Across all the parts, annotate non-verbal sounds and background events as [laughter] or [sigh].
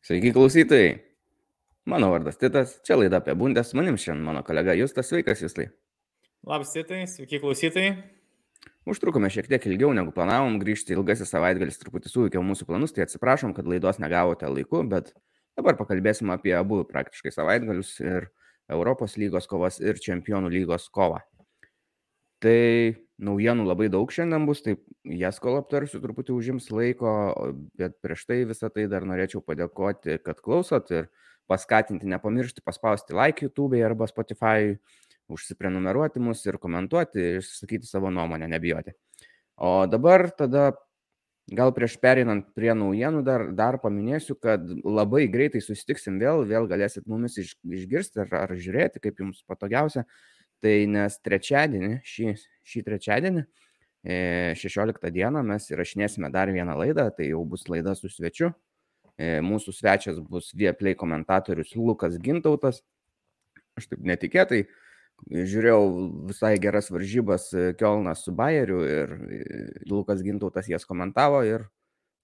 Sveiki klausytojai. Mano vardas Titas, čia laida apie bundes, manim šiandien mano kolega Justas, sveikas Justai. Labas, Titai, sveiki klausytojai. Užtrukome šiek tiek ilgiau negu planavom grįžti, ilgasis savaitgalis truputį suveikiau mūsų planus, tai atsiprašom, kad laidos negavote laiku, bet dabar pakalbėsim apie abu praktiškai savaitgalius ir Europos lygos kovas ir Čempionų lygos kovą. Tai naujienų labai daug šiandien bus, tai jas kol aptarsiu truputį užims laiko, bet prieš tai visą tai dar norėčiau padėkoti, kad klausot ir paskatinti, nepamiršti paspausti like YouTube arba Spotify, užsiprenumeruoti mus ir komentuoti, išsakyti savo nuomonę, nebijoti. O dabar tada gal prieš perinant prie naujienų dar, dar paminėsiu, kad labai greitai susitiksim vėl, vėl galėsit mumis iš, išgirsti ar, ar žiūrėti, kaip jums patogiausia. Tai nes trečiadienį, šį, šį trečiadienį, 16 e, dieną mes įrašinėsime dar vieną laidą, tai jau bus laida su svečiu. E, mūsų svečias bus Vieplay komentatorius Lukas Gintautas. Aš taip netikėtai žiūrėjau visai geras varžybas e, Kielnas su Bayeriu ir Lukas Gintautas jas komentavo ir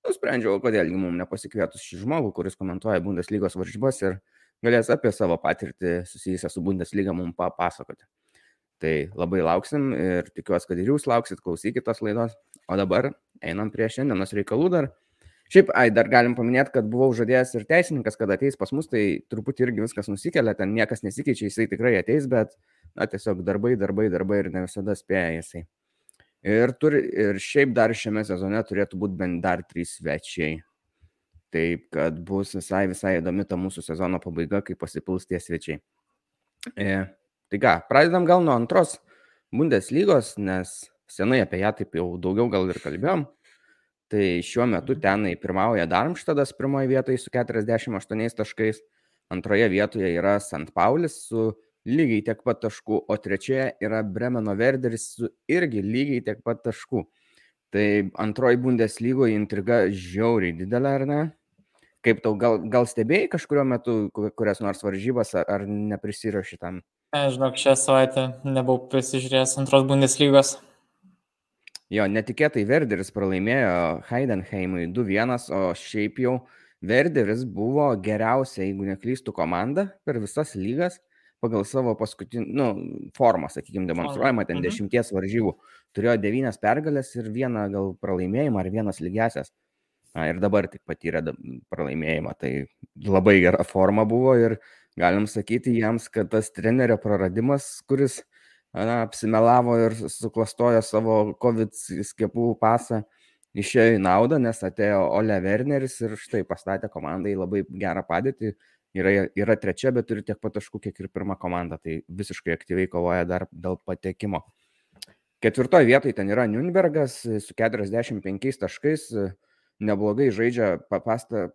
nusprendžiau, kodėl mums nepasikvietus šį žmogų, kuris komentuoja Bundeslygos varžybas ir galės apie savo patirtį susijusią su Bundeslyga mums papasakoti. Tai labai lauksim ir tikiuosi, kad ir jūs lauksit, klausykit tos laidos. O dabar einam prie šiandienos reikalų dar. Šiaip, ai, dar galim paminėti, kad buvau žadėjęs ir teisininkas, kad ateis pas mus, tai truputį irgi viskas nusikelia, ten niekas nesikeičia, jisai tikrai ateis, bet, na, tiesiog darbai, darbai, darbai ir ne visada spėja jisai. Ir, turi, ir šiaip dar šiame sezone turėtų būti bent dar trys svečiai. Taip, kad bus visai, visai įdomi ta mūsų sezono pabaiga, kai pasipils tie svečiai. E, Tai ką, pradedam gal nuo antros Bundeslygos, nes senai apie ją taip jau daugiau gal ir kalbėjom. Tai šiuo metu tenai pirmauja Darmštadas pirmoje vietoje su 48 taškais, antroje vietoje yra St. Paulis su lygiai tiek pat taškų, o trečioje yra Bremeno Verderis su irgi lygiai tiek pat taškų. Tai antroji Bundeslygoje intriga žiauriai didelė, ar ne? Kaip tau gal, gal stebėjai kažkurio metu kurias nors varžybas, ar neprisirašy tam? Ne, žinok, šią savaitę nebuvau prisižiūrėjęs antros Bundeslygos. Jo, netikėtai Verderis pralaimėjo Heidenheimui 2-1, o šiaip jau Verderis buvo geriausia, jeigu neklystų, komanda per visas lygas pagal savo paskutinį, nu, formą, sakykime, demonstruojama ten mhm. dešimties varžybų. Turėjo devynias pergalės ir vieną gal pralaimėjimą ar vienas lygiasias. Na, ir dabar tik patyrė pralaimėjimą. Tai labai gera forma buvo ir galim sakyti jiems, kad tas trenerio praradimas, kuris na, apsimelavo ir suklastojo savo COVID skiepų pasą, išėjo į naudą, nes atėjo Ole Werneris ir štai pastatė komandai labai gerą padėtį. Yra, yra trečia, bet turi tiek pat taškų, kiek ir pirma komanda, tai visiškai aktyviai kovoja dar dėl patekimo. Ketvirtoje vietoje ten yra Nürnbergas su 45 taškais, neblogai žaidžia pastą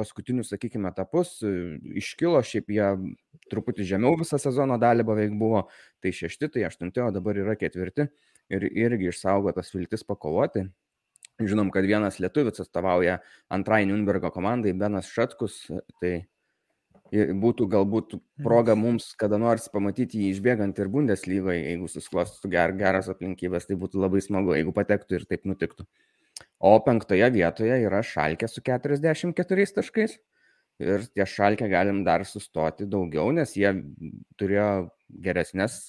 paskutinius, sakykime, etapus, e, iškilo, šiaip jie truputį žemiau visą sezono dalį beveik buvo, tai šešti, tai aštunti, o dabar yra ketvirti ir irgi išsaugotas viltis pakovoti. Žinom, kad vienas lietuvis atstovauja antrai Nürnbergo komandai, Benas Šatkus, tai būtų galbūt proga mums kada nors pamatyti jį išbėgant ir Bundeslygoje, jeigu susiklostų ger, geras aplinkybės, tai būtų labai smagu, jeigu patektų ir taip nutiktų. O penktoje vietoje yra Šalkė su 44 taškais. Ir ties Šalkė galim dar sustoti daugiau, nes jie turėjo geresnės,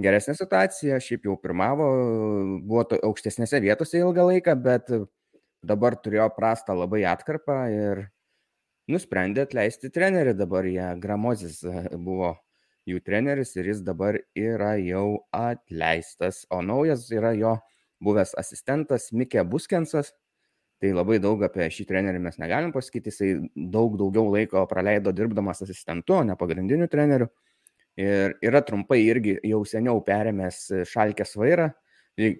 geresnę situaciją, šiaip jau pirmavo, buvo aukštesnėse vietose ilgą laiką, bet dabar turėjo prastą labai atkarpą ir nusprendė atleisti trenerį dabar jie. Gramozis buvo jų treneris ir jis dabar yra jau atleistas, o naujas yra jo buvęs asistentas Mikė Buskensas. Tai labai daug apie šį trenerį mes negalim pasakyti, jisai daug daugiau laiko praleido dirbdamas asistentu, o ne pagrindiniu treneriu. Ir yra trumpai irgi jau seniau perėmęs šalkės vairą,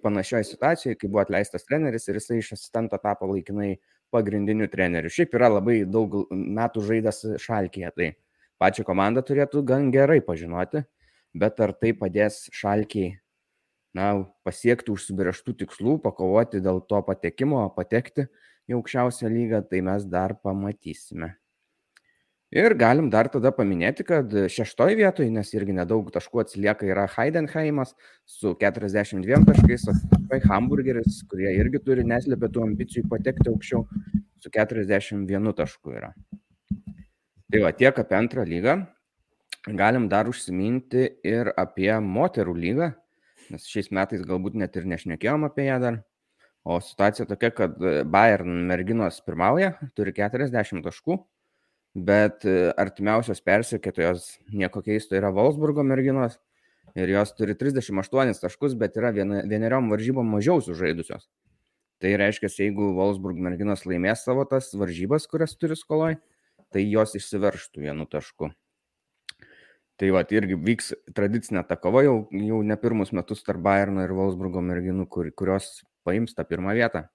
panašioje situacijoje, kai buvo atleistas treneris ir jisai iš asistento tapo laikinai pagrindiniu treneriu. Šiaip yra labai daug metų žaidęs šalkėje, tai pačią komandą turėtų gan gerai pažinoti, bet ar tai padės šalkiai na, pasiekti užsibrieštų tikslų, pakovoti dėl to patekimo, patekti į aukščiausią lygą, tai mes dar pamatysime. Ir galim dar tada paminėti, kad šeštoje vietoje, nes irgi nedaug taškų atsilieka, yra Heidenheimas su 42 taškais, o Hamburgeris, kurie irgi turi neslėpę tų ambicijų patekti aukščiau, su 41 tašku yra. Tai va tiek apie antrą lygą. Galim dar užsiminti ir apie moterų lygą, nes šiais metais galbūt net ir nešnekėjom apie ją dar. O situacija tokia, kad Bayern merginos pirmauja, turi 40 taškų, bet artimiausios persikėtojos nieko keisto yra Wolfsburgo merginos ir jos turi 38 taškus, bet yra vieneriom varžybom mažiau sužaidusios. Tai reiškia, jeigu Wolfsburg merginos laimės savo tas varžybas, kurias turi skoloj, tai jos išsiverštų vienu tašku. Tai va, irgi vyks tradicinė ta kova jau, jau ne pirmus metus tarp Bayerno ir Wolfsburgo merginų, kur, kurios paims tą pirmą vietą.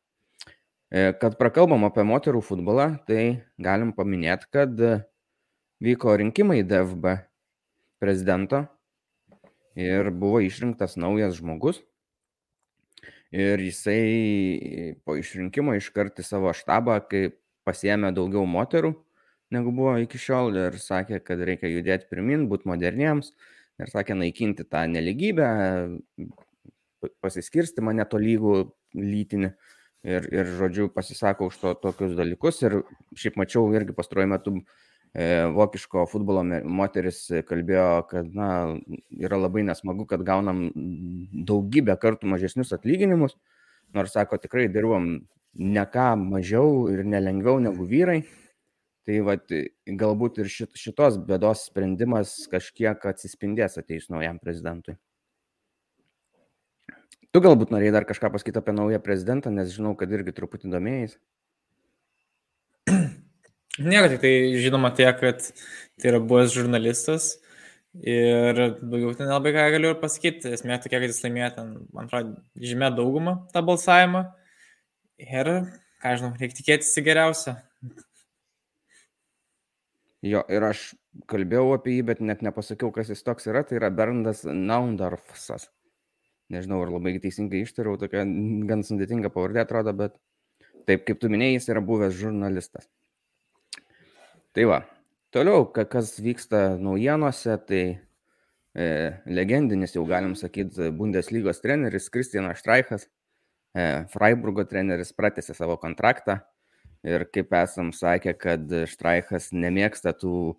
E, kad prakalbam apie moterų futbolą, tai galim paminėti, kad vyko rinkimai DFB prezidento ir buvo išrinktas naujas žmogus. Ir jisai po išrinkimo iškart į savo štabą, kai pasiemė daugiau moterų, negu buvo iki šiol ir sakė, kad reikia judėti pirmin, būti moderniems ir sakė naikinti tą neligybę, pasiskirstimą netolygų lytinį ir, ir, žodžiu, pasisako už to, tokius dalykus. Ir šiaip mačiau irgi pastaruoju metu e, vokiško futbolo moteris kalbėjo, kad na, yra labai nesmagu, kad gaunam daugybę kartų mažesnius atlyginimus, nors sako, tikrai dirbam ne ką mažiau ir nelengviau negu vyrai. Tai vat, galbūt ir šit, šitos bėdos sprendimas kažkiek atsispindės ateis naujam prezidentui. Tu galbūt norėjai dar kažką pasakyti apie naują prezidentą, nes žinau, kad irgi truputį domėjais. Nieko, tik tai žinoma tiek, kad tai yra buvęs žurnalistas ir daugiau ten nelabai ką galiu ir pasakyti. Esmė tokia, kad jis laimėjo ten, man atrodo, žymė daugumą tą balsavimą. Ir, ką žinau, reikia tikėtis į geriausią. Jo, ir aš kalbėjau apie jį, bet net nepasakiau, kas jis toks yra. Tai yra Berndas Naundorfsas. Nežinau, ar labai teisingai ištariau, tokia gan sudėtinga pavardė atrodo, bet taip kaip tu minėjai, jis yra buvęs žurnalistas. Tai va, toliau, kas vyksta naujienose, tai e, legendinis, jau galim sakyti, Bundeslygos treneris Kristianas Štraichas, e, Freiburgo treneris pratęsė savo kontraktą Ir kaip esam sakę, kad Štraichas nemėgsta tų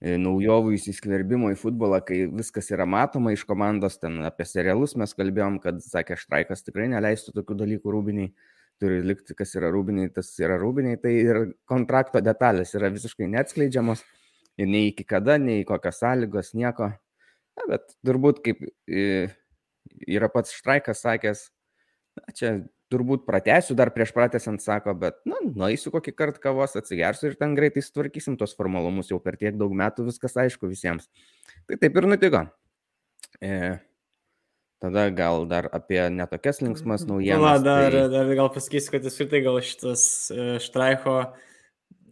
e, naujovų įsiskverbimo į futbolą, kai viskas yra matoma iš komandos, ten apie serialus mes kalbėjom, kad, sakė, Štraikas tikrai neleistų tokių dalykų rūbiniai, turi likti, kas yra rūbiniai, tas yra rūbiniai, tai ir kontrakto detalės yra visiškai neatskleidžiamos ir nei iki kada, nei kokios sąlygos, nieko. Na, bet turbūt kaip e, yra pats Štraikas sakęs, na, čia turbūt pratęsiu dar prieš pratęsiant, sako, bet, na, nueisiu kokį kartą kavos, atsigersiu ir ten greitai sutvarkysim tos formalumus, jau per tiek daug metų viskas aišku visiems. Tai taip ir nutiko. E, tada gal dar apie netokias linksmas naujienas. Na, dar, tai... dar gal pasakysiu, kad vis tai gal šitas e, Štraicho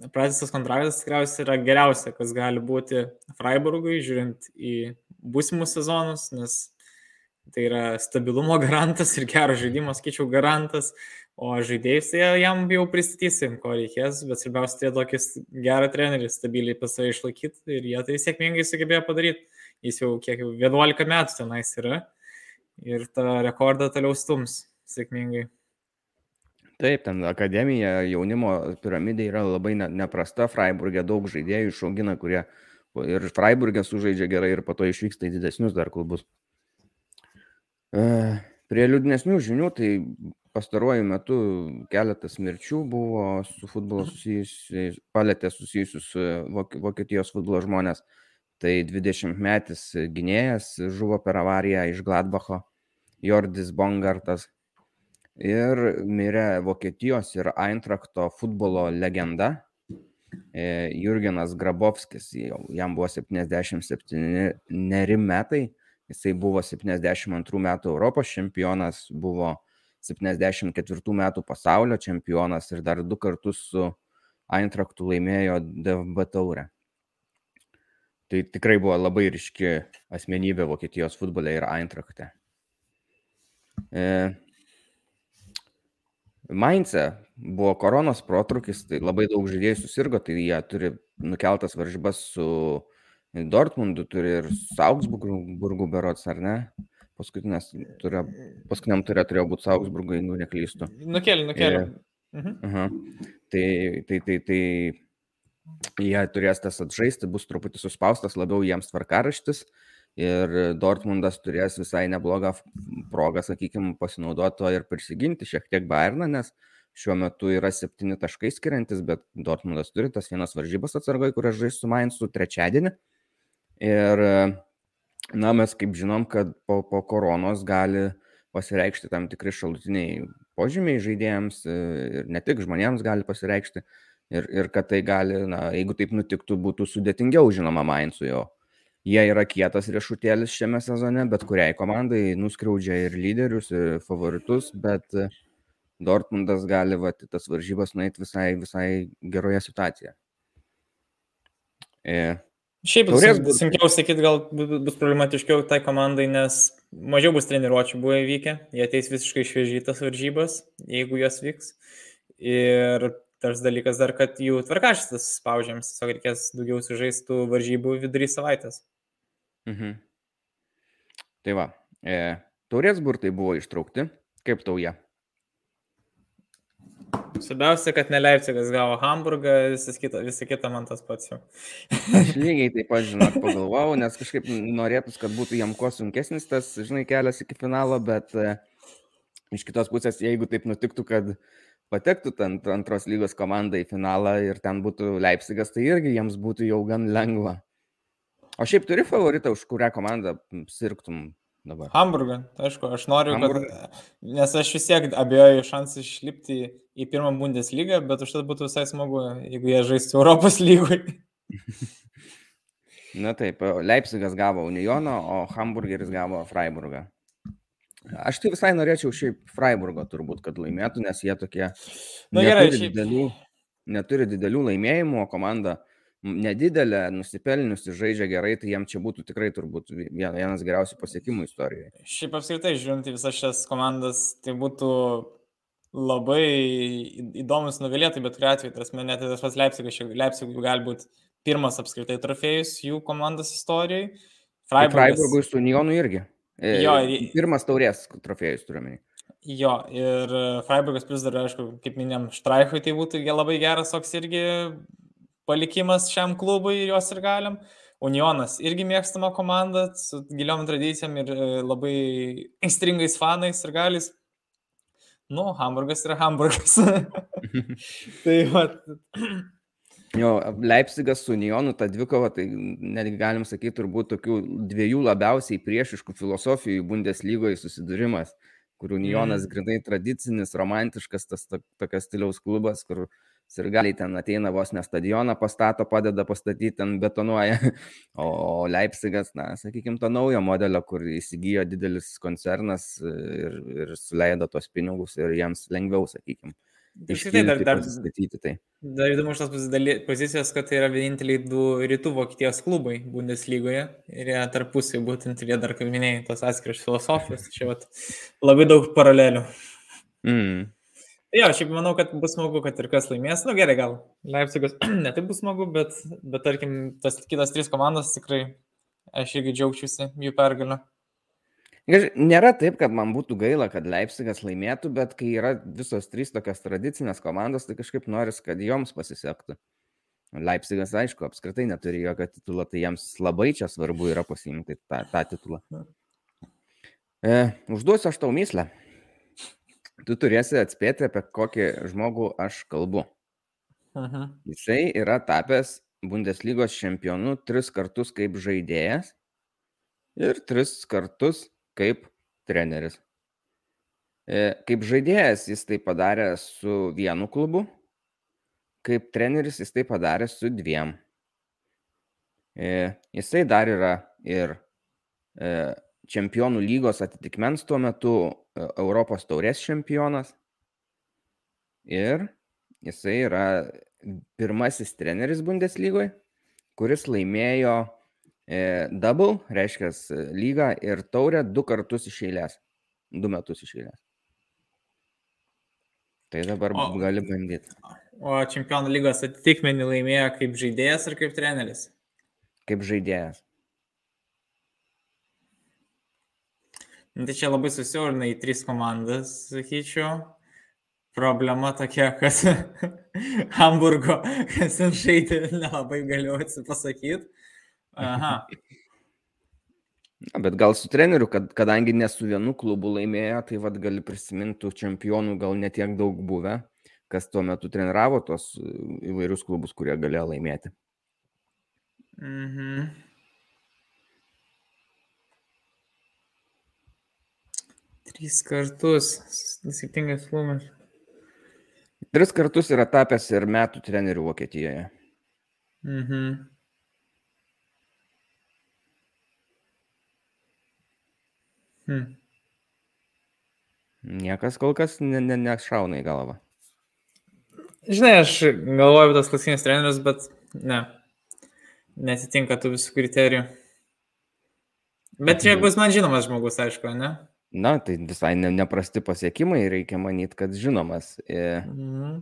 pratęstas kontraktas tikriausiai yra geriausia, kas gali būti Freiburgui, žiūrint į būsimus sezonus, nes Tai yra stabilumo [laughs] garantas ir gero žaidimo, skaičiau, garantas. O žaidėjus tai jam jau pristatysim, ko reikės, bet svarbiausia, tai tokį gerą trenerį stabiliai pas save išlaikyti ir jie tai sėkmingai sugebėjo padaryti. Jis jau kiek jau 11 metų tenais yra ir tą rekordą toliau stums sėkmingai. Taip, ten akademija jaunimo piramidė yra labai neprasta, Freiburgė daug žaidėjų išaugina, kurie ir Freiburgė sužaidžia gerai ir po to išvyksta į didesnius dar klubus. E, prie liūdnesnių žinių, tai pastaruoju metu keletas mirčių buvo su futbolo mhm. susijusiais, palėtė susijusius su Vokietijos futbolo žmonės. Tai 20-metis gynėjas žuvo per avariją iš Gladbacho, Jordis Bongartas. Ir mirė Vokietijos ir Eintrakto futbolo legenda e, Jurgenas Grabovskis, jam buvo 77 metai Jisai buvo 72 metų Europos čempionas, buvo 74 metų pasaulio čempionas ir dar du kartus su Eintraktu laimėjo DFB taurę. Tai tikrai buvo labai ryški asmenybė Vokietijos futbole ir Eintrakte. E, Mainze buvo koronos protrukis, tai labai daug žaidėjų susirgo, tai jie turi nukeltas varžybas su Dortmundu turi ir su Augsburgu berots, ar ne? Paskutinės turėjo, paskutiniam turėjo, turėjo būti su Augsburgu, jeigu neklystu. Nukėlė, nukėlė. Ir, mhm. aha. Tai, tai, tai, tai jie turės tas atžaisti, bus truputį suspaustas labiau jiems tvarkaraštis ir Dortmundas turės visai neblogą progą, sakykime, pasinaudoti to ir prisiginti šiek tiek Bayerną, nes šiuo metu yra septyni taškai skiriantis, bet Dortmundas turi tas vienas varžybas atsargai, kurias žais su Mainzu trečiadienį. Ir, na, mes kaip žinom, kad po, po koronos gali pasireikšti tam tikri šalutiniai požymiai žaidėjams ir ne tik žmonėms gali pasireikšti. Ir, ir kad tai gali, na, jeigu taip nutiktų, būtų sudėtingiau, žinoma, Mainzui, o jie yra kietas riešutėlis šiame sezone, bet kuriai komandai nuskriaudžia ir lyderius, ir favoritus, bet Dortmundas gali va, tas varžybas nueiti visai, visai geroje situacijoje. Šiaip sunkiau sakyti, gal bus problematiškiau tai komandai, nes mažiau bus treniruočių buvo įvykę, jie ateis visiškai šviežytas varžybas, jeigu jos vyks. Ir tas dalykas dar, kad jų tvarkaštis spaudžiams, tiesiog reikės daugiau sužaistų varžybų vidury savaitės. Mhm. Tai va, e, taurės burtai buvo ištraukti, kaip tau jie? Svarbiausia, kad ne Leipzigas gavo Hamburgą, visas kita, visa kita man tas pats jau. Aš lygiai taip pat, žinok, pagalvojau, nes kažkaip norėtus, kad būtų jam kuo sunkesnis tas, žinai, kelias iki finalo, bet e, iš kitos pusės, jeigu taip nutiktų, kad patektų ten antros lygos komanda į finalą ir ten būtų Leipzigas, tai irgi jiems būtų jau gan lengva. O šiaip turi favoritą, už kurią komandą sirgtum dabar? Hamburgą, aišku, aš noriu, Hamburgą. kad, nes aš vis tiek abejoju šansą išlipti į pirmą Bundeslygą, bet užtat būtų visai smagu, jeigu jie žaistų Europos lygui. [laughs] Na taip, Leipzigas gavo Unioną, o Hamburgeris gavo Freiburgą. Aš tai visai norėčiau šiaip Freiburgo turbūt, kad laimėtų, nes jie tokie Na, gerai, neturi, šiaip... didelių, neturi didelių laimėjimų, o komanda nedidelė, nusipelniusi, žaidžia gerai, tai jam čia būtų tikrai turbūt vienas geriausių pasiekimų istorijoje. Šiaip apskritai, žiūrint į visas šias komandas, tai būtų labai įdomus nugalėtojai, bet kuriuo atveju, tas net tas pats Leipzigas, Leipzigui gali būti pirmas apskritai trofėjus jų komandos istorijai. Tai. Freiburgui su Nionu irgi. E, jo, pirmas taurės trofėjus turiuomenį. Jo, ir Freiburgas plus dar, aišku, kaip minėjom, Štraichui tai būtų labai geras toks irgi palikimas šiam klubui ir jos ir galim. Unionas irgi mėgstama komanda su giliom tradicijom ir e, labai aistringais fanais ir galis. Nu, Hamburgas yra Hamburgas. [laughs] tai va. Jo, Leipzigas su Unionu, ta dvikova, tai netgi galim sakyti, turbūt tokių dviejų labiausiai priešiškų filosofijų Bundeslygoje susidūrimas, kur Unionas mm. grinai tradicinis, romantiškas, tas to, tokias stiliaus klubas, kur uh, sirgaliai ten ateina vos ne stadioną pastato, padeda pastatyti, ten betonuoja, [laughs] o Leipzigas, na, sakykime, to naujo modelio, kur įsigijo didelis koncernas ir, ir suleido tos pinigus ir jiems lengviau, sakykime. Iškilti, dar, dar, tai. dar įdomu šios pozicijos, kad tai yra vieninteliai du rytų Vokietijos klubai Bundeslygoje ir jie tarpusai būtent ir jie dar, kaip minėjai, tos atskiros filosofijos, čia vat, labai daug paralelių. Mm. Jo, šiaip manau, kad bus smagu, kad ir kas laimės. Na nu, gerai, gal Leipzigas [clears throat] netaip bus smagu, bet, bet tarkim, tas kitas trys komandos tikrai aš irgi džiaugčiausi jų pergalę. Nėra taip, kad man būtų gaila, kad Leipzigas laimėtų, bet kai yra visos trys tokios tradicinės komandos, tai kažkaip noris, kad joms pasisektų. Leipzigas, aišku, apskritai neturi jokio titulo, tai jiems labai čia svarbu yra pasiimti tą, tą titulą. E, užduosiu aš tau myslę. Tu turėsi atspėti, apie kokį žmogų aš kalbu. Aha. Jisai yra tapęs Bundeslygos čempionu tris kartus kaip žaidėjas ir tris kartus kaip treneris. E, kaip žaidėjas jis tai padarė su vienu klubu, kaip treneris jis tai padarė su dviem. E, jisai dar yra ir e, čempionų lygos atitikmens tuo metu e, Europos taurės čempionas. Ir jisai yra pirmasis treneris Bundeslygoje, kuris laimėjo e, double, reiškia lygą ir taurę du kartus iš eilės. Du metus iš eilės. Tai dabar o, gali bandyti. O čempionų lygos atitikmenį laimėjo kaip žaidėjas ar kaip treneris? Kaip žaidėjas. Tai čia labai susiaurina į tris komandas, sakyčiau. problema tokia, kad [laughs] Hamburgo, žaidė, nelabai galiu atsipasakyti. Aha. Na, bet gal su treneriu, kad, kadangi ne su vienu klubu laimėjo, tai vad gali prisiminti čempionų gal netiek daug buvę, kas tuo metu treniravo tos įvairius klubus, kurie galėjo laimėti. Mhm. Trys kartus, skirtingas klumas. Tris kartus yra tapęs ir metų trenerių Vokietijoje. Mhm. Hmm. Niekas kol kas nešauna ne, ne, ne į galvą. Žinai, aš galvoju, tas klasikinis treneris, bet ne. Netitinka tų visų kriterijų. Bet čia bus man žinomas žmogus, aišku, ne? Na, tai visai ne, neprasti pasiekimai, reikia manyti, kad žinomas. Mhm.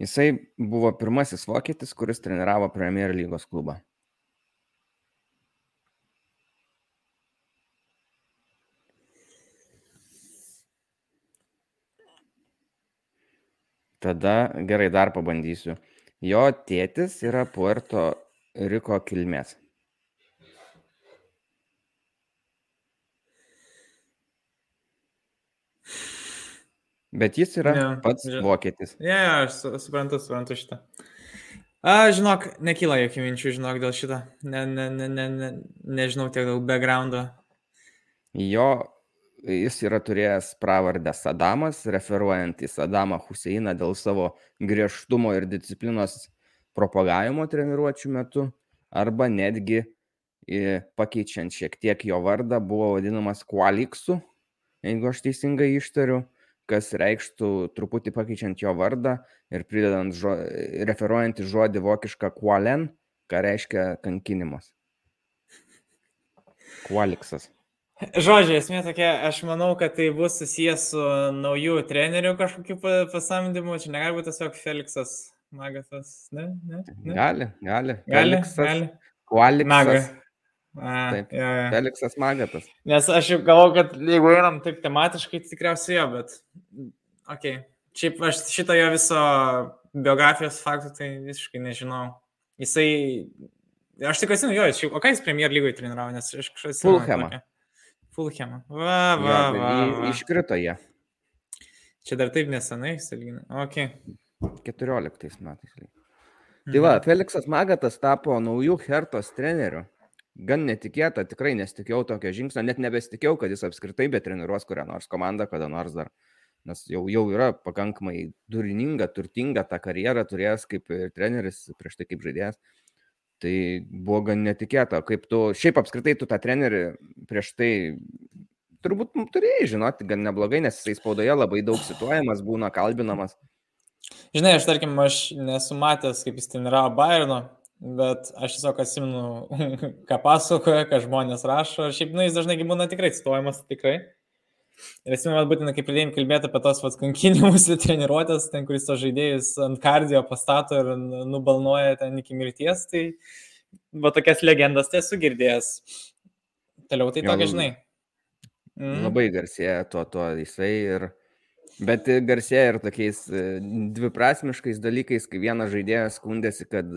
Jisai buvo pirmasis vokietis, kuris treniravo Premier lygos klubą. Tada gerai dar pabandysiu. Jo tėtis yra Puerto Riko kilmės. Bet jis yra Ne, pats žin- vokietis. Ne, ja, aš su- suprantu, suprantu šitą. A, žinok, nekyla jokių minčių, žinok, dėl šito. Ne, ne, ne, ne, ne, nežinau tiek daug backgroundo. Jo, jis yra turėjęs pravardę Sadamas, referuojant į Sadamą Huseiną dėl savo griežtumo ir disciplinos propagavimo treniruočių metu, arba netgi pakeičiant šiek tiek jo vardą, buvo vadinamas Qualiksu, jeigu aš teisingai ištariu, kas reikštų truputį pakeičiant jo vardą ir pridedant žo, referuojant į žodį vokišką Qualen, ką reiškia kankinimas. Qualiksas. Žodžiai, esmė tokia, aš manau, kad tai bus susijęs su naujų trenerių kažkokiu pa- pasamdymu. Čia negali būti tiesiog Felixas Magatas. Ne, ne, ne. Gali, gali. Gali, Feliksas, gali. Maga. Qualiksas. Taip. jo, jo. Feliksas Magatas. Nes aš jau galvoju, kad jeigu einam taip tematiškai, tai tikriausiai jo, bet... Ok. Šiaip aš šito jo viso biografijos faktų tai visiškai nežinau. Jisai... Aš tik atsimenu, jo, šiaip... O ką jis Premier lygoje treniravo, nes aš kažkas... Fulhamą. Fulhamą. Va, va, Jo, va, i- va. Iškrito jie Čia dar taip nesenai, salgina. Ok. 14 metais. Tai va, Mhm. Feliksas Magatas tapo naujų Hertos treneriu. Gan netikėta, tikrai nesitikėjau tokio žingsnio, net nebesitikėjau, kad jis apskritai be treniruos kurią nors komandą, kada nors dar. Nes jau, jau yra pakankamai turininga, turtinga ta karjera turėjęs kaip treneris, prieš tai kaip žaidėjas. Tai buvo gan netikėta, kaip tu, šiaip apskritai tu tą trenerį prieš tai turbūt turėjai žinoti gan neblogai, nes jisai spaudoje labai daug cituojamas, būna kalbinamas. Žinai, aš tarkim, aš nesu matęs, kaip jis treniravo Bayerno, bet aš tiesiog atsimenu, [laughs] ką pasakoja, ką žmonės rašo. Ir šiaip, nu, jis dažnai būna tikrai cituojamas, tikrai. Ir atsimenu, būtent, kai pradėjom kalbėti apie tos kankinimus ir treniruotės, ten, kuris to žaidėjus ant kardio pastato ir nubalnoja ten iki mirties, tai va tokias legendas tai esu girdėjęs. Toliau tai tokia, žinai. Mm. Labai garsėja tuo, tuo jisai ir. Bet garsėja ir tokiais e, dviprasmiškais dalykais, kai vienas žaidėjas skundėsi, kad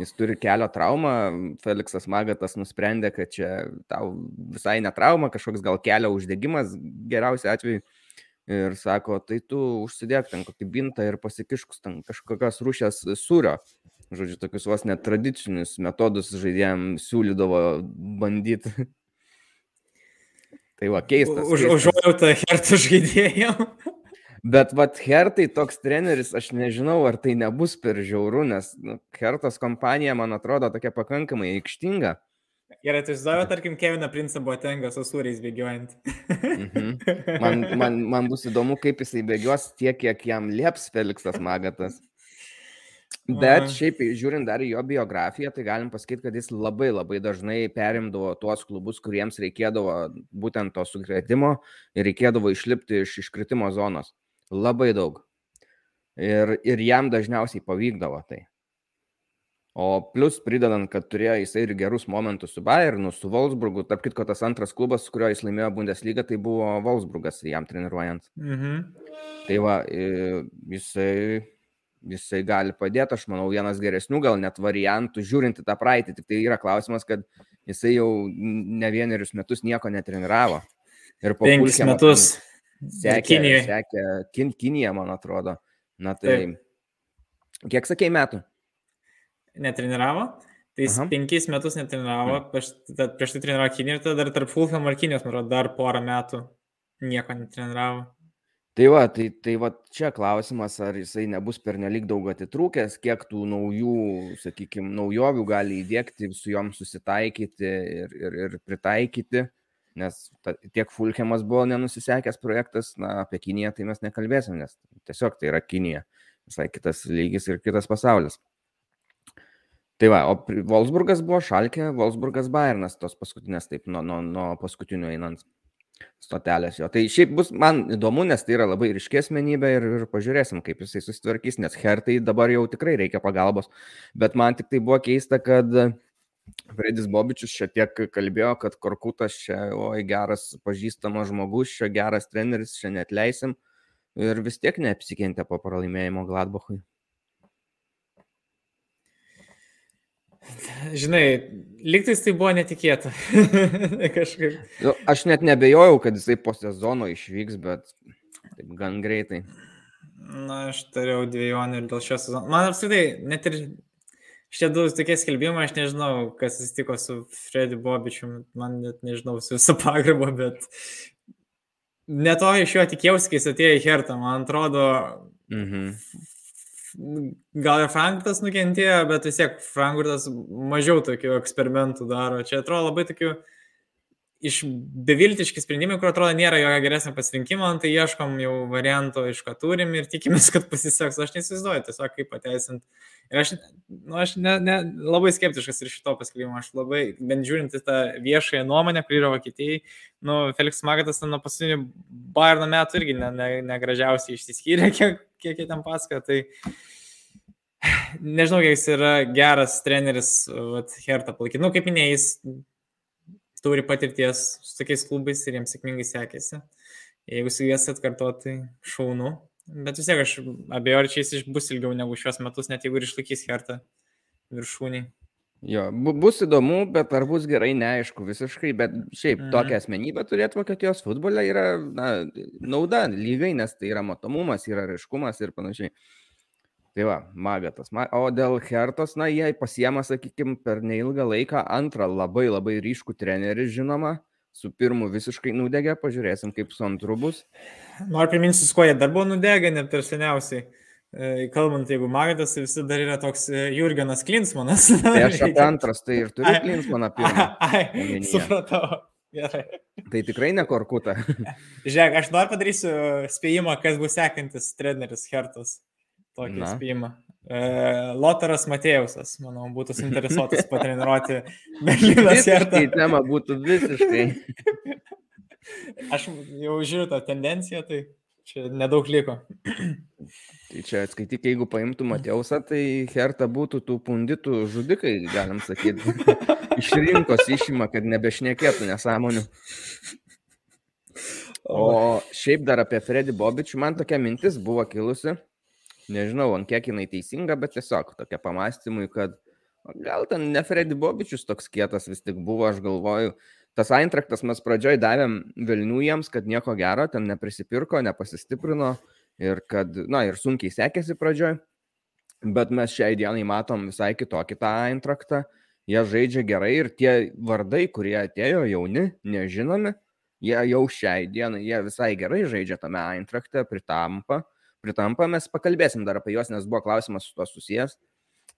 jis turi kelio traumą, Feliksas Magatas nusprendė, kad čia tau visai ne trauma, kažkoks gal kelio uždegimas geriausiu atveju. Ir sako, tai tu užsidėk ten kokį bintą ir pasikiškus ten kažkokios rūšės sūrio. Žodžiu, tokius vos net tradicinius metodus žaidėjams siūlydavo bandyti. [laughs] Tai va, keistas. Už, užuojautą hertų žaidėjim. Bet vad Hertai toks treneris, aš nežinau, ar tai nebus per žiauru, nes nu, Hertos kompanija, man atrodo, tokia pakankamai aikštinga. Gerai, tai įsivaizduoju, tarkim, Keviną Princą Botenga su sūriais bėgiojant. Mhm. [laughs] Man, man, man bus įdomu, kaip jisai bėgios tiek, kiek jam lieps Feliksas Magatas. Bet šiaip žiūrint dar į jo biografiją, tai galim pasakyti, kad jis labai labai dažnai perimdavo tuos klubus, kuriems reikėdavo būtent to sukretimo ir reikėdavo išlipti iš iškritimo zonos. Labai daug. Ir, ir jam dažniausiai pavykdavo tai. O plus pridedant, kad turėjo jisai ir gerus momentus su Bayernu, su Wolfsburgu, tarp kitko tas antras klubas, su kuriuo jis laimėjo Bundesliga, tai buvo Wolfsburgas jam treniruojant. Mhm. Tai va, jisai, jisai gali padėti, aš manau, vienas geresnių gal net variantų, žiūrint į tą praeitį. Tik tai yra klausimas, kad jisai jau ne vienerius metus nieko netreniravo. Ir po Penkis metus. ten sekė, Kinijoje. sekė kin, Kinija, man atrodo. Na tai, kiek sakėjai metų? Netreniravo. Tai jis Aha. penkis metus netreniravo, prieš, tad prieš tai treniravo Kiniją ir tada dar tarp Fulham ir Kinijos, man atrodo, dar porą metų nieko netreniravo. Tai va, tai, tai va čia klausimas, ar jisai nebus pernelik daug atitrūkęs, kiek tų naujų, sakykime, naujovių gali įdėkti, su jom susitaikyti ir, ir, ir pritaikyti, nes ta, tiek Fulhemas buvo nenusisekęs projektas, na, apie Kiniją tai mes nekalbėsim, nes tiesiog tai yra Kinija, visai kitas lygis ir kitas pasaulis. Tai va, o Wolfsburgas buvo Šalkė, Wolfsburgas Bayernas, tos paskutinės, taip, nuo, nuo, nuo paskutinio einant stotelės jo. Tai šiaip bus man įdomu, nes tai yra labai ryški asmenybė ir, ir pažiūrėsim, kaip jisai susitvarkys, nes Hertai dabar jau tikrai reikia pagalbos. Bet man tik tai buvo keista, kad Fredis Bobičius šiek tiek kalbėjo, kad Korkutas čia, oi, geras pažįstamas žmogus, čia geras treneris, čia net leisim. Ir vis tiek neapsikentė po pralaimėjimo Gladbachui. Žinai, liktais tai buvo netikėta. [laughs] Kažkaip. Nu, Aš net nebejojau, kad jisai po sezono išvyks, bet taip gan greitai. Na, aš turėjau dviejonių ir dėl šio sezono. Man apskritai, net ir šitie du tokie skelbimai, aš nežinau, kas atsitiko su Freddy Bobičiu, man net nežinau su visą pagarbą, bet ne to iš jo tikėjausi, kai jis atėjo į Hertą. Man atrodo, Mhm. gal ir Frankfurtas nukentėjo, bet vis tiek Frankfurtas mažiau tokių eksperimentų daro. Čia atrodo labai tokių iš beviltiški sprendimai, kur atrodo nėra jokio geresnio pasirinkimo, tai ieškom jau varianto, iš ką turim ir tikimės, kad pasiseks. Aš nesizduoju tiesiog kaip pateisinti. Ir aš, nu, aš ne, ne, labai skeptiškas ir šito paskelbimo. Aš labai, bent žiūrint į tą viešąją nuomonę, kuri yra Vokietijai, nu, Felix Magatas nuo paskutinių Bayerno metų irgi ne, ne, negražiausiai išsiskyrė, kiek, kiek jie ten pasako. Tai [sighs] nežinau, kiek jis yra geras treneris, vat, Hertha palaikyti. Nu, kaip minėjai, jis turi patirties su tokiais klubais ir jiems sėkmingai sekėsi. Jeigu su jas atkartoti, tai šaunu. Bet vis tiek aš abejoju, čia jis bus ilgiau negu šios metus, net jeigu ir išlaikys Hertha viršūnį. Jo, bu- bus įdomu, bet ar bus gerai, neaišku visiškai, bet šiaip Mhm. mhm. tokią asmenybę turėti Vokietijos futbole yra na, nauda lygai, nes tai yra matomumas, yra raiškumas ir panašiai. Tai va, magatas. Ma- O dėl Hertos, na, jie pasiema, sakykime, per neilgą laiką antrą labai labai ryškų trenerį, žinoma, su pirmu visiškai nudegė, pažiūrėsim, kaip su antru bus. Noriu priminti, su kuo jie dar buvo nudegę, net per seniausiai. E, Kalbant, jeigu Magatas, tai visi dar yra toks e, Jurgenas Klinsmanas. [laughs] Tai aš apie antras, tai ir turiu Ai. Klinsmaną pirmą. [laughs] Ai, omenyje. supratau. Gerai. Tai tikrai ne korkuta. Žiūrėk, aš noriu padarysiu spėjimą, kas bus sekantis treneris Hertas. Tokį Na. spėjimą. E, Lotaras Matėjusas, manau, būtų suinteresuotas patreniruoti [laughs] Berlynas Hertą. Visiškai tema būtų visiškai. [laughs] Aš jau žiūriu tą tendenciją, tai čia nedaug liko. Tai čia skaityk, jeigu paimtų Matjausą, tai Herta būtų tų punditų žudikai, galim sakyti. [laughs] Iš rinkos išima, kad nebešnekėtų nesąmonių. O šiaip dar apie Freddy Bobičių, man tokia mintis buvo kilusi. Nežinau, ant kiek jinai teisinga, bet tiesiog tokia pamastymui, kad gal ten ne Freddy Bobičius toks kietas vis tik buvo, aš galvoju. Tas Eintraktas mes pradžioj davėm Vilnių jiems, kad nieko gero, ten neprisipirko, nepasistiprino ir kad, na, ir sunkiai sekėsi pradžioj. Bet mes šiai dienai matom visai kitokį tą Eintraktą. Jie žaidžia gerai ir tie vardai, kurie atėjo jauni, nežinomi, jie jau šiai dienai, jie visai gerai žaidžia tame Eintrakte, pritampa. Pritampa, mes pakalbėsim dar apie juos, nes buvo klausimas su to susijęs.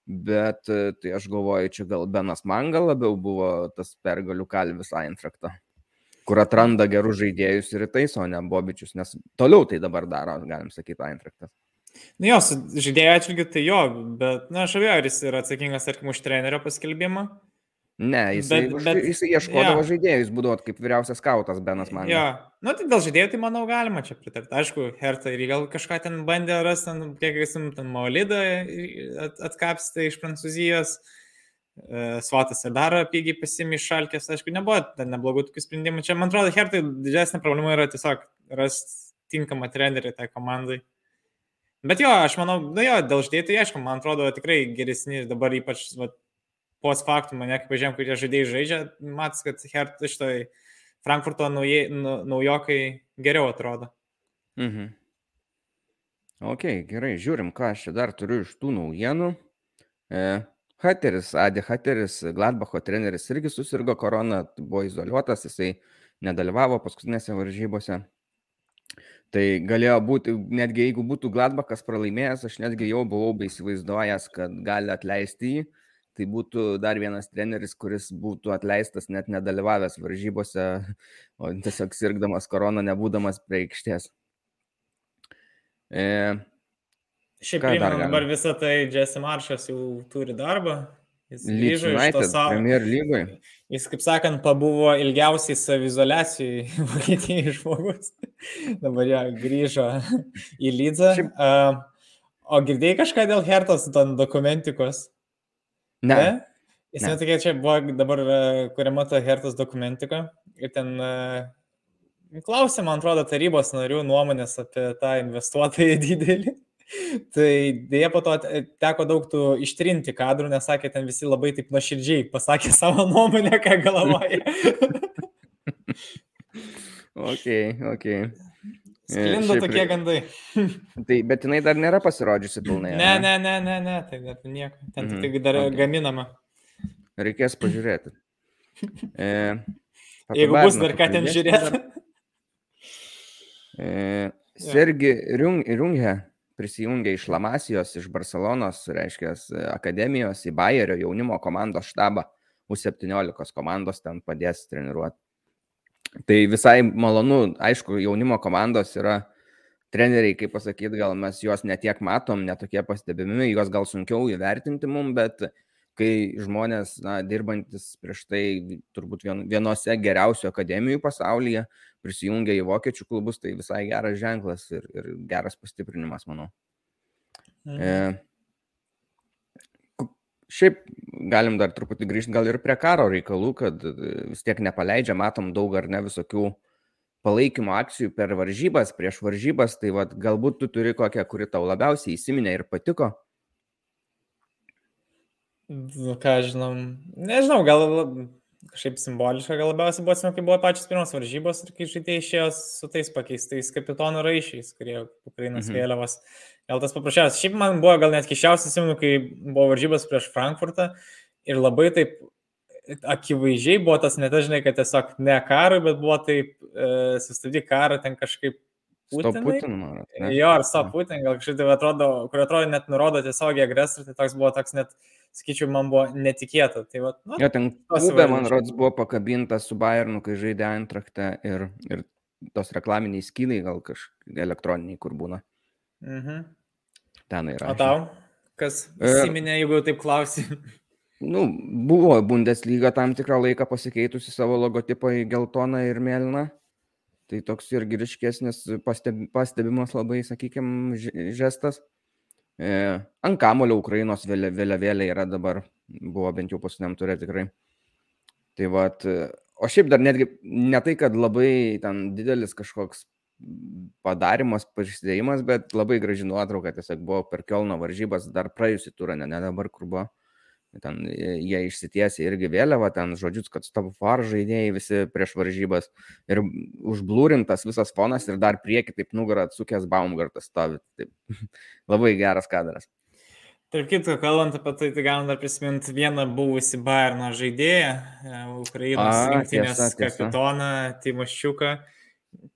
Bet e, tai aš galvoju, čia gal Benas Manga labiau buvo tas pergalių kalvis Eintrakto, kur atranda gerus žaidėjus ir įtaiso, o ne Bobičius, nes toliau tai dabar daro, galim sakyti, Eintraktas. Nu jo, su žaidėjo atžvilgiu tai jo, bet, na, aš abejoju, ar jis yra atsakingas, tarkim, už trenerio paskelbimą. Ne, jisai, Bet- bet, jisai ieškodavo jo. žaidėjų, jis būdavo kaip vyriausias skautas Benas man. Jo, nu tai dėl žaidėjų tai manau galima čia pritarti. Aišku, Hertha ir gal kažką ten bandė rasti, ten, kiek esim, ten Maulidą at, atkapstė iš Prancūzijos. E, Svatas ir dar pigiai pasimė iš šalkės, aišku, nebuvo ten neblogų tokių sprendimų. Čia, man atrodo, Hertai didesnė problema yra tiesiog rasti tinkamą trenerį tai komandai. Bet jo, aš manau, na jo, dėl žaidėjų tai aišku, man atrodo tikrai geresni dabar ypač va, post faktų mane, kaip pažiūrėjom, kurie žaidėjai žaidžia, matas, kad Hertha šitoj Frankfurto naujai, nu, naujokai geriau atrodo. Mhm. Ok, gerai, žiūrim, ką aš čia dar turiu iš tų naujienų. E, Hateris, Adi Hateris, Gladbacho treneris irgi susirgo korona, buvo izoliuotas, jisai nedalyvavo paskutinėse varžybose. Tai galėjo būti, netgi jeigu būtų Gladbachas pralaimėjęs, aš netgi jau buvau beįsivaizduojęs, kad gali atleisti jį. Tai būtų dar vienas treneris, kuris būtų atleistas net nedalyvavęs varžybose, o tiesiog sirgdamas koroną, nebūdamas prie aikštės. E, Šiaip primenu, dabar visą tai Jesse Maršas jau turi darbą. Jis grįžo iš to United savo. Premier lygoje. Jis, kaip sakant, pabuvo ilgiausiai savizolacijai [laughs] Vokietijai žmogus. Dabar jo grįžo į Lydzą. Šiaip- o girdėjai kažką dėl Hertos dokumentikos? Ne, Jis ne. netokia, čia buvo dabar e, kuriama ta Hertos dokumentika ir ten uh, klausė, man atrodo, tarybos narių nuomonės apie tą investuotoją [laughs] didelį. Tai dėja po to te- teko daug tų ištrinti kadrų, nes sakė, ten visi labai taip nuoširdžiai pasakė [laughs] savo nuomonę, ką galvoja. [laughs] ok, ok. Sklinda šiaip tokie gandai. [laughs] Tai, bet jinai dar nėra pasirodžiusi pilnai. Ne, ne, ne, ne, ne, tai dar nieko. Ten Mhm, tik dar ok. gaminama. Reikės pažiūrėti. E, [laughs] Jeigu bus dar ką ten žiūrėti. E, Sergi Riung- Riunghe prisijungė iš Lamasijos, iš Barcelonos, reiškia, akademijos į Bayerio jaunimo komandos štabą. U17 komandos ten padės treniruoti. Tai visai malonu, aišku, jaunimo komandos yra treneriai, kaip pasakyti, gal mes juos netiek matom, netokie pastebimi, juos gal sunkiau įvertinti mum, bet kai žmonės, na, dirbantis prieš tai turbūt vien- vienose geriausių akademijų pasaulyje, prisijungia į vokiečių klubus, tai visai geras ženklas ir, ir geras pastiprinimas, manau. Mhm. E, šiaip galim dar truputį grįžti gal ir prie karo reikalų, kad e, vis tiek nepaleidžia, matom daug ar ne visokių palaikymo akcijų per varžybas, prieš varžybas, tai vad galbūt tu turi kokią, kuri tau labiausiai įsiminė ir patiko. Nu, ką žinom, nežinau, gal kažkaip simboliška, gal labiausiai buvo, atsimenu, kai buvo pačios pirmos varžybos ir kai žaidėjai išėjo su tais pakeistais kapitono raišiais, kurie Ukrainos Mhm. vėliavas. Gal tas paprasčiausias. Šiaip man buvo gal net kišiausias, atsimenu, kai buvo varžybos prieš Frankfurtą ir labai taip akivaizdžiai buvo tas net, žinai, kad tiesiog ne karui, bet buvo taip e, sustabdyti karą ten kažkaip. Putin, man atrodo. Jo, ar stop Putin, gal kažkaip tai atrodo, kur atrodo net nurodo tiesiogiai agresorių, tai toks buvo toks net, sakyčiau, man buvo netikėta. Tai va, nu, Jo, ten klube, man rodos, buvo pakabintas su Bayernu, kai žaidė Antrachtą ir, ir tos reklaminiai skydai gal kažkokie elektroniniai, kur būna. Mhm. Ten yra. O tau, kas E, įsiminė, jeigu taip klausi? Nu, buvo Bundesliga tam tikrą laiką pasikeitusi savo logotipą į geltoną ir mėlyną. Tai toks irgi ryškesnis pasteb, pastebimas labai, sakykime, žestas. E, ant kamulio Ukrainos vėlia- vėliavėlė yra dabar, buvo bent jau paskutiniam turė tikrai. Tai vad, o šiaip dar netgi ne tai, kad labai ten didelis kažkoks padarimas, prisidėjimas, bet labai graži nuotrauka, tiesiog buvo per Kelno varžybas dar praėjusį turą, ne, ne dabar, kur buvo. Ten jie išsitiesė irgi vėliavą, ten žodžius, kad stop far žaidėjai visi prieš varžybas ir užblūrintas visas fonas ir dar prieki taip nugarą atsukęs Baumgartas stovi. Taip. [laughs] Labai geras kadras. Tarp kitko, kalbant apie tai, tai galim dar prisiminti vieną buvusį Bayerno žaidėją, e, Ukrainos rinktinės kapitoną Timoščiuką,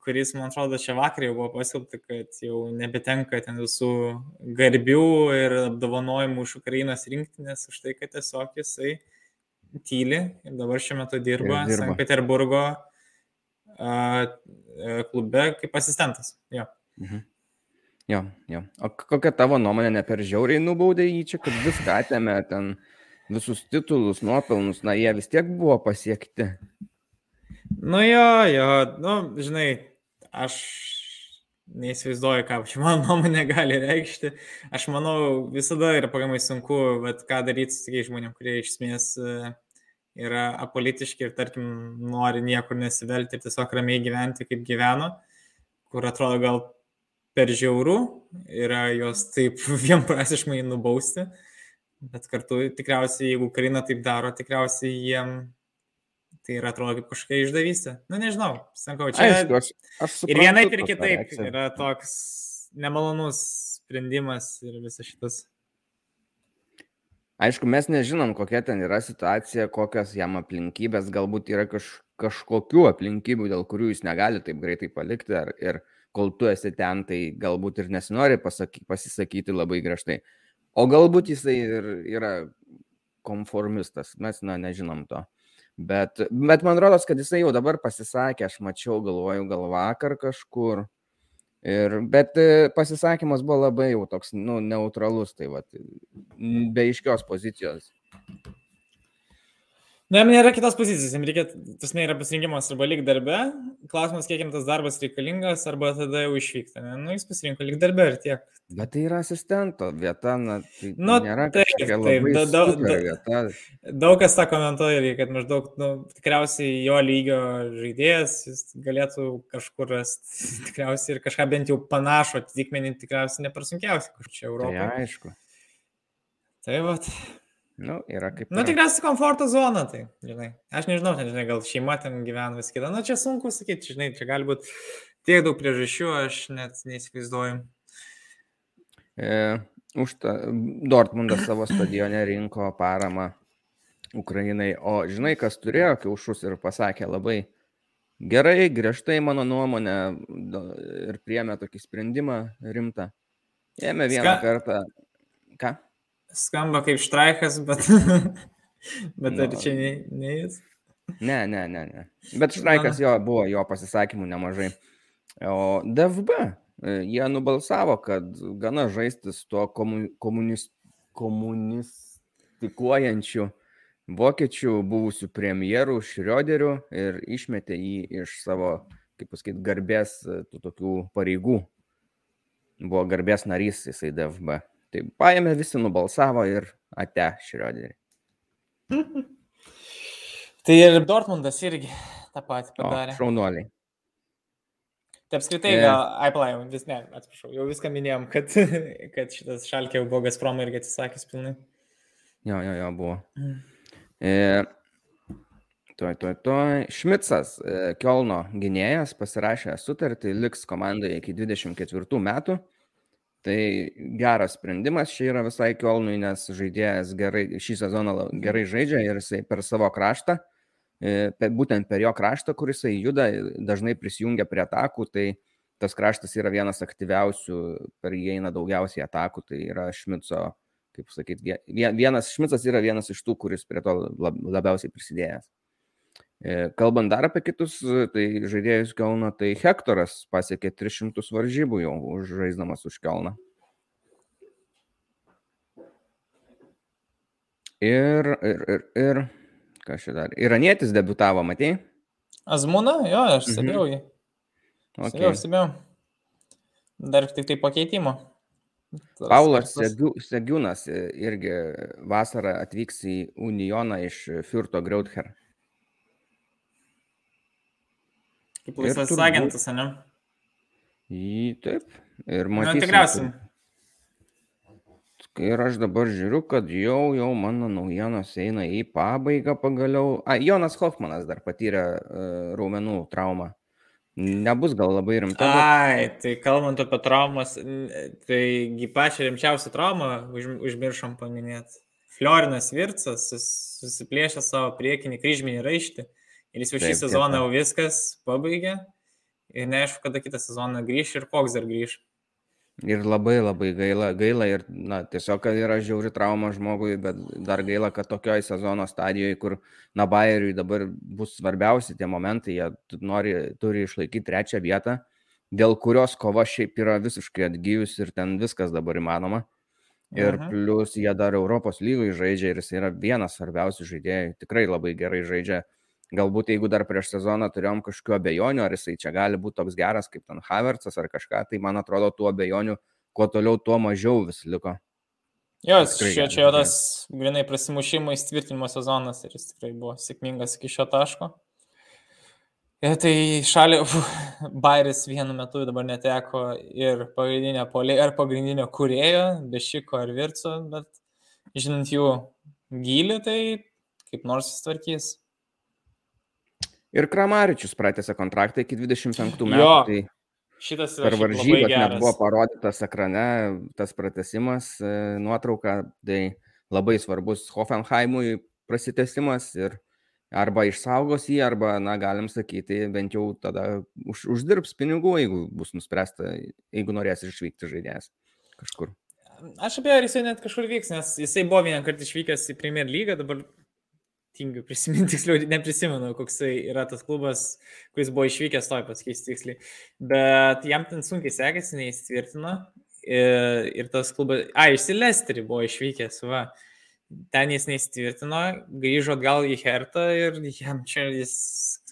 kuris, man atrodo, čia vakar jau buvo paskelbta, kad jau nebetenka ten visų garbių ir apdovanojimų iš Ukrainos rinktinės už tai, kad tiesiog jisai tyli ir dabar šiuo metu dirba, Ir dirba. Sankt Peterburgo a, a, klube kaip asistentas. Jo. Mhm. Jo, jo. O kokia tavo nuomonė, ne per žiauriai nubaudė jį čia, kad viską atėmė ten visus titulus, nuopelnus, na, jie vis tiek buvo pasiekti. Nu jo, jo, nu, žinai, aš neįsivaizduoju, ką mano [laughs] nuomonė gali reikšti. Aš manau, visada yra pagamai sunku, bet ką daryti su tokiais žmonėmis, kurie iš esmės e, yra apolitiški ir, tarkim, nori niekur nesivelti ir tiesiog ramiai gyventi, kaip gyveno, kur atrodo gal per žiaurų yra jos taip [laughs] vienprasiškai nubausti, bet kartu tikriausiai, jeigu Karina taip daro, tikriausiai jiem Tai yra atrodo kaip kažkokia išdavystė. Na, nu, nežinau, sakau, čia. Aišku, aš, aš suprantu, ir vienaip ir kitaip reakcija. yra toks nemalonus sprendimas ir visas šitas. Aišku, mes nežinom, kokia ten yra situacija, kokios jam aplinkybės, galbūt yra kaž, kažkokių aplinkybių, dėl kurių jis negali taip greitai palikti, ar, ir kol tu esi ten, tai galbūt ir nesinori pasaky, pasisakyti labai griežtai. O galbūt jisai ir yra konformistas, mes, na, nežinom to. Bet, bet man rodos, kad jisai jau dabar pasisakė, aš mačiau, galvoju, gal vakar kažkur. Ir, bet e, pasisakymas buvo labai jau toks, nu, neutralus, tai va, be iškios pozicijos. Na, jam nėra kitos pozicijos, jam reikia, tas nėra pasirinkimas arba lik darbe, klausimas, kiek jam tas darbas reikalingas, arba tada jau išvykti. Ne? Nu, jis pasirinko lik darbe ir tiek. Bet tai yra asistento vieta, na, tai nu, nėra taip, taip, da, da, da, vieta. Daug kas tą komentuoja, kad maždaug, nu, tikriausiai jo lygio žaidėjas, jis galėtų kažkur rasti, [laughs] tikriausiai ir kažką bent jau panašų atitikmenį, tikriausiai neprasunkiausiai, kur čia Europoje. Tai aišku. Tai va. Nu, yra kaip. Nu, tikriausiai komforto zona, tai, žinai. Aš nežinau, ten, žinai, gal šeima ten gyvena vis kita. Nu, čia sunku sakyti, žinai, čia gali būti tiek daug priežasčių, aš net neįsivaizduoju. E, už tą Dortmundas savo stadione rinko paramą Ukrainai, o žinai, kas turėjo kiaušus ir pasakė labai gerai, griežtai mano nuomonė ir priemė tokį sprendimą rimtą. Ėmė vieną Ska... kartą. Ką? Skamba kaip štraikas, bet, [laughs] bet no. ar nu. čia ne, ne jis? Ne, ne, ne, ne. Bet štraikas jo buvo, jo pasisakymų nemažai. O DFB, e, jie nubalsavo, kad gana žaisti su tuo komunist, komunistikuojančiu vokiečių buvusių premjerų Šrioderiu ir išmetė jį iš savo, kaip pasakyti, garbės e, tų tokių pareigų. Buvo garbės narys jisai DFB. Tai paėmė, visi nubalsavo ir ate Šrioderį. [laughs] tai ir Dortmundas irgi tą patį padarė. O, šaunuoliai. Tai apskritai, e... gal, ai, palaim, vis ne, atsiprašau, jau viską minėjom, [laughs] kad, kad šitas šalkė jau buvo Gazprom irgi atsisakęs pilnai. Jo, jo, jo, buvo. Mm. E, toj, toj, toj. Šmicas, e, Kielno gynėjas, pasirašė sutartį, liks komandoje iki 24 metų. Tai geras sprendimas čia yra visai Kielnui, nes žaidėjas gerai, šį sezoną gerai žaidžia ir jisai per savo kraštą, e, būtent per jo kraštą, kur jisai juda, dažnai prisijungia prie atakų, tai tas kraštas yra vienas aktyviausių, per jį eina daugiausiai atakų, tai yra Šmico, kaip sakyti, vienas Šmicas yra vienas iš tų, kuris prie to labiausiai prisidėjęs. E, kalbant dar apie kitus, tai žaidėjus Kelno, tai Hektoras pasiekė 300 varžybų jau žaisdamas už Kelną. Ir, ir, ir, ir, ką šį dar, iranietis debutavo, matai? Azmuna, jo, aš mhm. stebėjau jį. Okay. Stebėjau, stebėjau. Dar tik tai pakeitimo. Tas, Paulas tas... Segiūnas irgi vasarą atvyks į Unioną iš Furto Grauther. Kaip laisvas turbūt... agentas, ne? Į, taip. Ir matysime. Na, tikriausiai. Ir aš dabar žiūriu, kad jau, jau mano naujienos eina į pabaigą pagaliau. A, Jonas Hoffmanas dar patyrė uh, raumenų traumą. Nebus gal labai rimta. Bet... Ai, tai kalbant apie traumas, tai pačią rimčiausią traumą už, užmiršom paminėti. Florinas Vircas susiplėšė savo priekinį kryžminį raištį Ir jis jau šį sezoną jau viskas pabaigė ir neaišku, kada kitą sezoną grįš ir koks dar grįž. Ir labai labai gaila, gaila ir, na, tiesiog yra žiauri trauma žmogui, bet dar gaila, kad tokioje sezono stadijoje, kur, na, Bayeriui dabar bus svarbiausi tie momentai, jie nori, turi išlaikyti trečią vietą, dėl kurios kova šiaip yra visiškai atgyjus ir ten viskas dabar įmanoma. Ir mhm. plus jie dar Europos lygai žaidžia ir jis yra vienas svarbiausių žaidėjų. Tikrai labai gerai žaidžia. Galbūt jeigu dar prieš sezoną turėjom kažkokiu abejonių, ar jisai čia gali būti toks geras kaip ten Havertzas ar kažką, tai man atrodo, tų abejonių kuo toliau, tuo mažiau vis liko. Jo, čia, čia jau tas grinai prasimušimo įtvirtinimo sezonas ir jis tikrai buvo sėkmingas iki šio taško. Ir tai šalį, Bairis vienu metu dabar neteko ir pagrindinio polė, ar pagrindinio kurėjo, Bešiko ar Virco, bet žinant jų gilį, tai kaip nors sutvarkys. Ir Kramaričius pratęsė kontraktą iki 25 metų. Jo, tai šitas per varžybas net buvo parodytas ekrane tas pratesimas, e, nuotrauka, tai labai svarbus Hoffenheimui prasitesimas ir arba išsaugos jį, arba, na, galim sakyti, bent jau tada už, uždirbs pinigų, jeigu bus nuspręsta, jeigu norės išvykti žaidėjas kažkur. Aš apie ar jisai net kažkur vyks, nes jisai buvo vieną kartą išvykęs į Premier lygą, dabar tingiu prisiminti, [laughs] tiksliau, neprisimenu, koks yra tas klubas, kuris buvo išvykęs, toj pasakysiu tiksliai. Bet jam ten sunkiai sekėsi, neįsitvirtino. Ir, ir tas klubas, a, išsilesterį buvo išvykęs, va ten jis neįsitvirtino, grįžo atgal į Hertą ir jam čia jis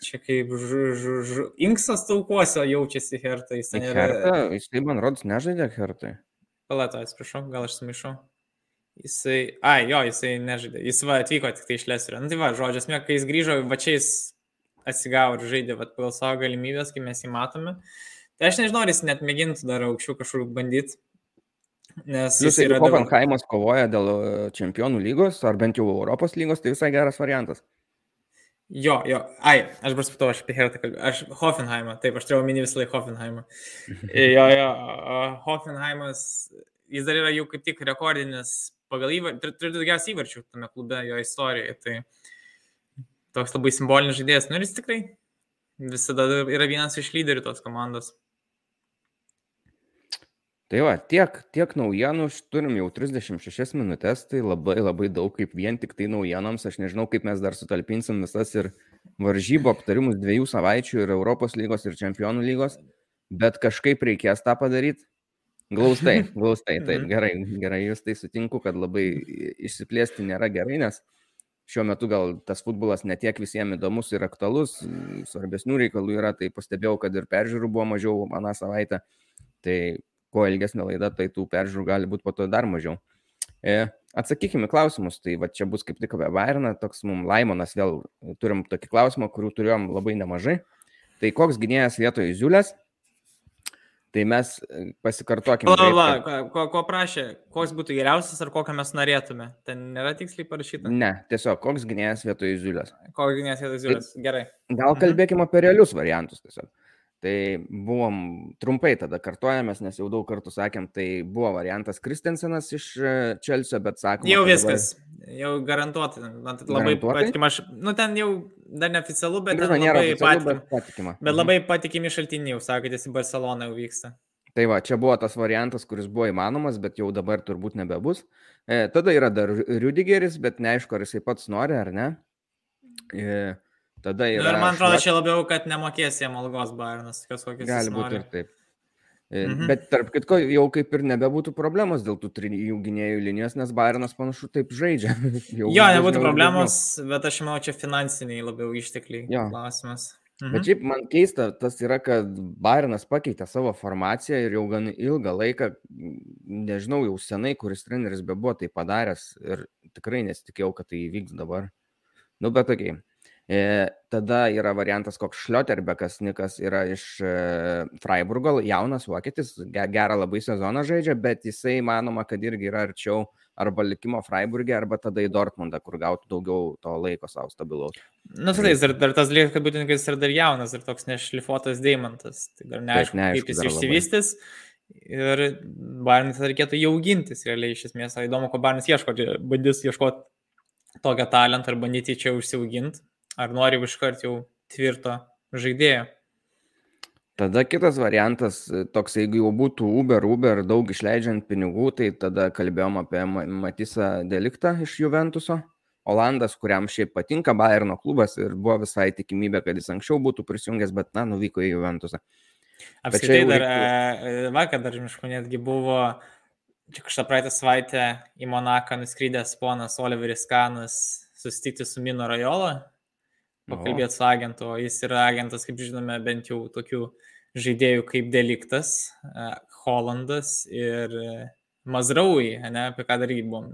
čia kaip žu, žu, žu, inksas taukuose jaučiasi Hertą. Jis ten yra... Hertą, jis taip man rodos nežaidė Hertai. Palato, atsiprašau, gal aš sumaišau. Jisai, ai, jo, jisai nežaidė. Jis va atvyko tik tai iš Leserio. Na nu, tai va, žodžias, mė, kai jis grįžo, va čia jis atsigavo ir žaidė va, pagal savo galimybės, kai mes jį matome. Tai aš nežinau, ar jis net mėgintų dar aukščiau kažkur bandyti Nes Jūs, jeigu Hoffenheimas kovoja dėl e, čempionų lygos, ar bent jau Europos lygos, tai visai geras variantas. Jo, jo, ai, aš dabar supratau, aš apie Hertą kalbėjau. Aš Hoffenheimą, taip, aš turėjau omeny visą laiką Hoffenheimą. [laughs] jo, jo, Hoffenheimas, jis dar yra jau kaip tik rekordinis pagal įvarčių, turi daugiausiai įvarčių tame klube jo istorijoje. Tai toks labai simbolinis žaidėjas. Nu ir jis tikrai visada yra vienas iš lyderių tos komandos. Tai va, tiek, tiek naujienų, turim jau 36 minutės, tai labai labai daug kaip vien tik tai naujienoms, aš nežinau, kaip mes dar sutalpinsim visas ir varžybų aptarimus dviejų savaičių ir Europos lygos ir Čempionų lygos, bet kažkaip reikės tą padaryti. Glaustai, [laughs] glaustai, taip, gerai, gerai, jūs tai sutinku, kad labai išsiplėsti nėra gerai, nes šiuo metu gal tas futbolas netiek visiems įdomus ir aktualus, svarbesnių reikalų yra, tai pastebėjau, kad ir peržiūrų buvo mažiau aną savaitę. Tai kuo ilgesnė laida, tai tų peržiūrų gali būti po to dar mažiau. E, atsakykime klausimus, tai va čia bus kaip tik apie Bairną, toks mums Laimonas vėl turim tokį klausimą, kurių turėjom labai nemažai. Tai koks gynėjas vietoje Ziulės? Tai mes e, pasikartokime. La, la, kad... ko, ko prašė, koks būtų geriausias ar kokią mes norėtume? Ten nėra tiksliai parašyta. Ne, tiesiog koks gynėjas vietoje Ziulės. Koks gynėjas vietoje Ziulės, gerai. Gal mhm. kalbėkime apie realius variantus tiesiog. Tai buvom trumpai tada kartuojamės, nes jau daug kartų sakėm, tai buvo variantas Kristensenas iš Čelsio, bet sakom. Jau viskas, dabar... jau garantuotai. Man tai labai patikima, aš, nu ten jau dar neoficialu, bet, Žinoma, labai patikima. Bet, patikima. bet mhm. labai patikimi šaltiniai jau sako, kad jis į Barceloną jau vyksta. Tai va, čia buvo tas variantas, kuris buvo įmanomas, bet jau dabar turbūt nebebus. E, tada yra dar Rudigeris, bet neaišku, ar jisai pats nori ar ne. E, Tada yra. Nu, ir man atrodo, čia labiau, kad nemokės jiem algos Bairnas, kas kokius. Gali būti ir taip. E, mhm. Bet tarp kitko, jau kaip ir nebebūtų problemos dėl tų trijų gynėjų linijos, nes Bairnas panašu taip žaidžia. [laughs] jo, nebūtų problemos, bet aš manau, čia finansiniai labiau ištekliai jo. klausimas. Mhm. Bet šiaip man keista, tas yra, kad Bairnas pakeitė savo formaciją ir jau gan ilgą laiką, nežinau, jau senai, kuris treneris be buvo tai padaręs ir tikrai nesitikėjau, kad tai įvyks dabar. Nu, bet tokiai. Okay. E, tada yra variantas, koks Šlioterbekas, Nikas yra iš e, Freiburgo, jaunas vokietis, gerą labai sezoną žaidžia, bet jisai manoma, kad irgi yra arčiau arba likimo Freiburgė, arba tada į Dortmundą, kur gautų daugiau to laiko savo stabilaus. Na, tai dar, dar tas dalykas, kad būtent jis yra dar jaunas ir toks nešlifuotas deimantas. Tai dar neaišku, neaišku kaip jis išsivystys. Ir Barnis reikėtų jau augintis realiai iš esmės. Įdomu, ko Barnis ieško, bandys ieškoti tokio talentą ar bandyti čia užsiauginti. Ar nori iškart jau tvirto žaidėjo? Tada kitas variantas, toks, jeigu jau būtų Uber, Uber daug išleidžiant pinigų, tai tada kalbėjom apie Matisą Deliktą iš Juventuso. Olandas, kuriam šiaip patinka Bayerno klubas ir buvo visai tikimybė, kad jis anksčiau būtų prisijungęs, bet, na, nuvyko į Juventusą. Apskritai dar reiktų... E, vakar dar mišku netgi buvo čia kažką praeitą savaitę į Monaką nuskrydęs ponas Oliveris Kanas susitikti su Mino Rajola, pakalbėti su agentu, o jis yra agentas, kaip žinome, bent jau tokių žaidėjų kaip Deliktas, Hollandas ir Mazraui, ne, apie ką dar jį buvom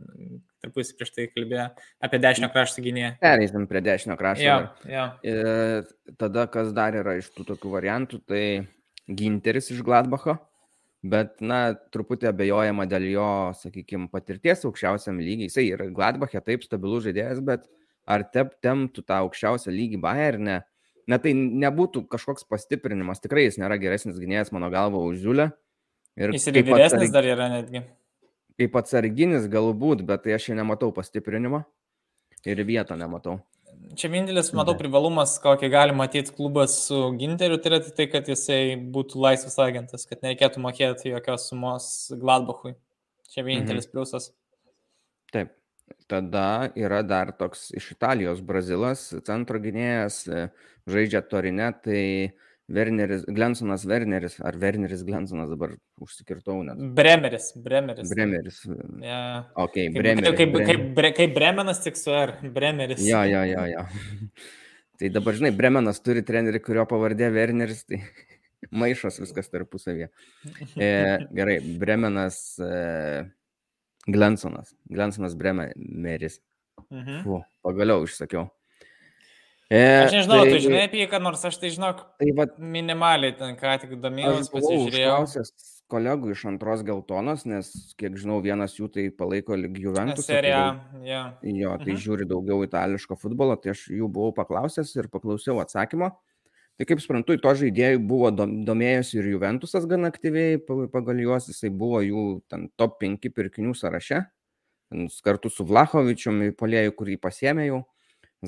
tarpusį prieš tai kalbėjo, apie dešinio krašto gynėją. Pereisim prie dešinio krašto. Jo, jo. Ir tada, kas dar yra iš tų tokių variantų, tai Ginteris iš Gladbacho, bet, na, truputį abejojama dėl jo, sakykime, patirties aukščiausiam lygiai. Jisai yra Gladbache, taip, stabilus žaidėjas, bet ar tep temtų tą aukščiausią lygį Bayernė? Na tai nebūtų kažkoks pastiprinimas, tikrai jis nėra geresnis gynėjas mano galva už Žiulę. Jis ir vyresnis dar yra netgi kaip atsarginis galbūt, bet tai aš čia nematau pastiprinimo ir vietą nematau. Čia vienintelis, matau, privalumas, kokį gali matyti klubas su Ginteriu, tai yra tai, kad jisai būtų laisvas agentas, kad nereikėtų mokėti jokios sumos Gladbachui. Čia vienintelis mhm. pliusas. Taip. Tada yra dar toks iš Italijos Brazilas, centro gynėjas, žaidžia Torine, tai Werneris, Glensonas Werneris, ar Werneris Glensonas dabar užsikirtau net. Bremeris, Bremeris. Bremeris. Ja. Ok, Kaip, Bremeris. kaip, kaip, kaip, kaip Bremenas tik su R, Bremeris. Jo, jo, jo, jo. Tai dabar, žinai, Bremenas turi trenerį, kurio pavardė Werneris, tai [laughs] maišos viskas tarpusavėje. E, gerai, Bremenas, e, Glensonas, Glensonas Bremeris. Mhm. Fu, pagaliau išsakiau. E, aš nežinau, tai, tu žinai apie jį, kad nors aš tai žinok, tai va, minimaliai ten ką tik domėjausi, pasižiūrėjau. kolegų iš antros geltonos, nes, kiek žinau, vienas jų tai palaiko Juventus. Serija, ja. Jo, tai mhm. žiūri daugiau itališko futbolo, tai aš jų buvau paklausęs ir paklausiau atsakymo. Tai kaip suprantu, to žaidėjų buvo domėjosi ir Juventusas gan aktyviai, pagal juos jisai buvo jų ten top 5 pirkinių sąraše, kartu su Vlahovičiumi, polėjų, kurį pasėmė jau.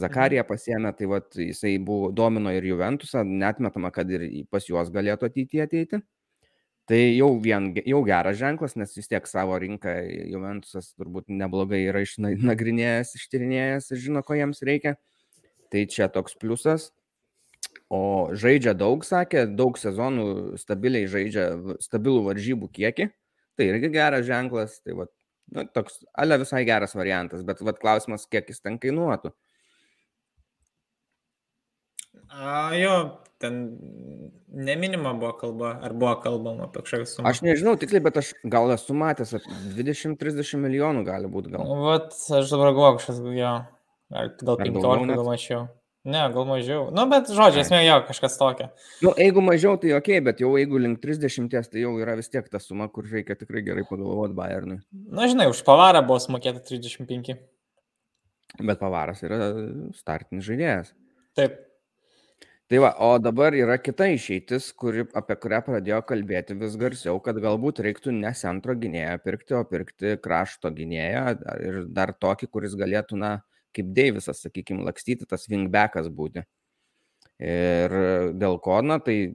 Zakarija mhm. pasiemė, tai vat, jisai buvo, domino ir Juventusą, netmetama, kad ir pas juos galėtų ateityje ateiti. Tai jau, vien, jau geras ženklas, nes vis tiek savo rinką Juventusas turbūt neblogai yra išnagrinėjęs, ištyrinėjęs ir žino, ko jiems reikia. Tai čia toks pliusas. O žaidžia daug, sakė, daug sezonų stabiliai žaidžia stabilų varžybų kiekį. Tai irgi geras ženklas. Tai va, nu, toks, ale visai geras variantas, bet va, klausimas, kiek jis ten kainuotų. A, jo, ten neminima buvo kalba, ar buvo kalbama apie kažkokią sumą. Aš nežinau tiksliai, bet aš gal esu matęs, 20-30 milijonų gali būti gal. Nu, vat, aš dabar galvoju, kažkas, jo, gal 15 gal mačiau. Ne, gal mažiau. Nu, bet žodžiai, esmė jo, kažkas tokia. Nu, jeigu mažiau, tai ok, bet jau jeigu link 30, tai jau yra vis tiek ta suma, kur reikia tikrai gerai pagalvoti Bayernui. Na, žinai, už pavarą buvo sumokėta 35. Bet pavaras yra startinis žaidėjas. Taip. Tai va, o dabar yra kita išeitis, kuri, apie kurią pradėjo kalbėti vis garsiau, kad galbūt reiktų ne centro gynėją pirkti, o pirkti krašto gynėją ir dar tokį, kuris galėtų, na, kaip Deivisas, sakykime, lakstyti, tas wingbackas būti. Ir dėl ko, na, tai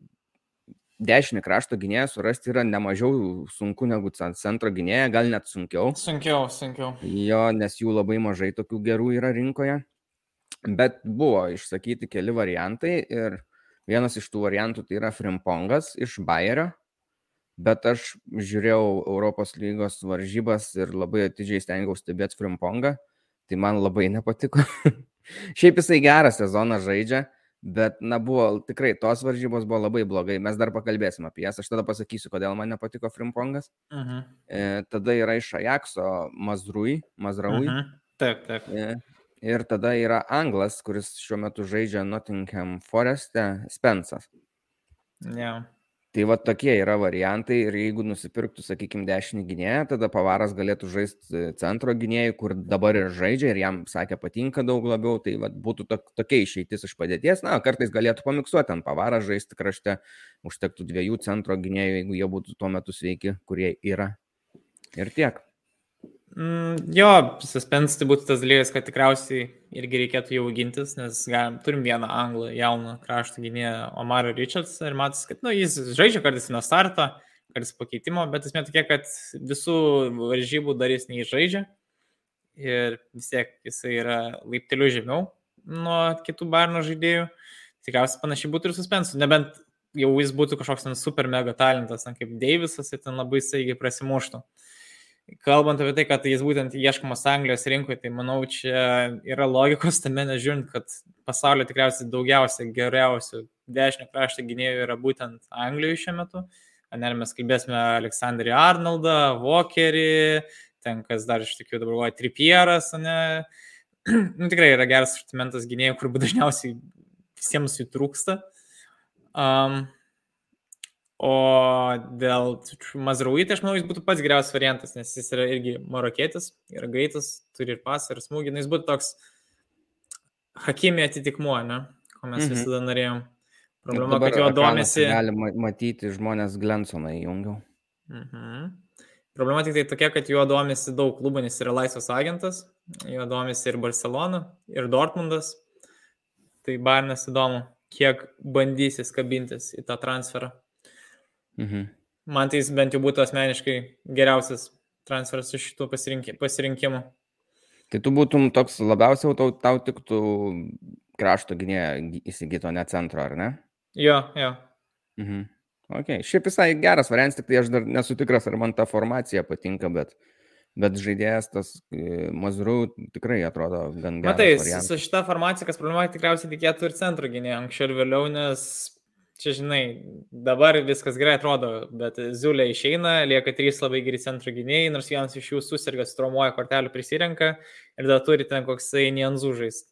dešinį krašto gynėją surasti yra nemažiau sunku negu centro gynėją, gal net sunkiau. Sunkiau, sunkiau. Jo, nes jų labai mažai tokių gerų yra rinkoje. Bet buvo išsakyti keli variantai ir vienas iš tų variantų tai yra Frimpongas iš Bayerio, bet aš žiūrėjau Europos lygos varžybas ir labai atidžiai stengiausi stebėti Frimpongą, tai man labai nepatiko. [laughs] Šiaip jisai gerą sezoną žaidžia, bet, na, buvo tikrai tos varžybos buvo labai blogai. Mes dar pakalbėsim apie jas. Aš tada pasakysiu, kodėl man nepatiko Frimpongas. Uh mhm. -huh. e, tada yra iš Ajaxo Mazrui, Mazraui. Uh mhm. -huh. Taip, taip. E, Ir tada yra anglas, kuris šiuo metu žaidžia Nottingham Foreste, Spensas. Yeah. Tai va tokie yra variantai ir jeigu nusipirktų, sakykime, dešinį gynėją, tada pavaras galėtų žaisti centro gynėjų, kur dabar ir žaidžia ir jam, sakė, patinka daug labiau, tai va, būtų to, tokia išeitis iš padėties. Na, kartais galėtų pamiksuoti ant pavarą žaisti krašte, užtektų dviejų centro gynėjų, jeigu jie būtų tuo metu sveiki, kurie yra. Ir tiek. Mm, jo, suspense tai būtų tas dalykas, kad tikriausiai irgi reikėtų jau gintis, nes galim, turim vieną anglą jauną krašto gynėją Omarą Richards ir matas, kad nu, jis žaidžia kartais nuo starto, kartais pakeitimo, bet esmė tokia, kad visų varžybų darys neįžaidžia ir vis tiek jisai yra laipteliu žemiau nuo kitų barno žaidėjų. Tikriausiai panašiai būtų ir suspensu, nebent jau jis būtų kažkoks ten super mega talentas, ten kaip Deivisas ir ten labai staigiai prasimuštų. Kalbant apie tai, kad jis būtent ieškomas Anglijos rinkoje, tai manau, čia yra logikos tame, nežiūrint, kad pasaulio tikriausiai daugiausia geriausių dešinio krašto gynėjų yra būtent Anglijoje šiuo metu. Ar mes kalbėsime Aleksandrį Arnoldą, Walkerį, ten kas dar iš tikrųjų dabar buvo Tripieras, ne? [clears throat] nu, tikrai yra geras sortimentas gynėjų, kur dažniausiai visiems jų trūksta. Um, O dėl Mazrauitė, aš manau, jis būtų pats geriausias variantas, nes jis yra irgi marokėtis, yra greitas, turi ir pasą, ir smūgį, jis būtų toks hakimė atitikmuo, ne, ko mes mhm. visada norėjom. Problema, kad jo domisi. Galima matyti žmonės Glensoną įjungiau. Mhm. Problema tik tai tokia, kad juo domisi daug klubų, nes yra laisvas agentas, juo domisi ir Barcelona, ir Dortmundas. Tai Barnas įdomu, kiek bandysis kabintis į tą transferą. Mhm. Man tai jis bent jau būtų asmeniškai geriausias transferas iš šitų pasirinkimų. Tai tu būtum toks labiausiai tau, tau tiktų krašto gynėją įsigyto, ne centro, ar ne? Jo, jo. Mhm. Ok, šiaip visai geras variantas, tik tai aš dar nesu tikras, ar man ta formacija patinka, bet, bet žaidėjas tas e, Mazurų tikrai atrodo gan geras. Matai, variantas. su šita formacija, kas problema, tikriausiai tikėtų ir centro gynėjai anksčiau ir vėliau, nes čia žinai, dabar viskas gerai atrodo, bet Ziulė išeina, lieka trys labai geri centro gynėjai, nors vienas iš jų susirga, stromuoja kortelių prisirenka ir dar turi ten koksai nianzų žaisti.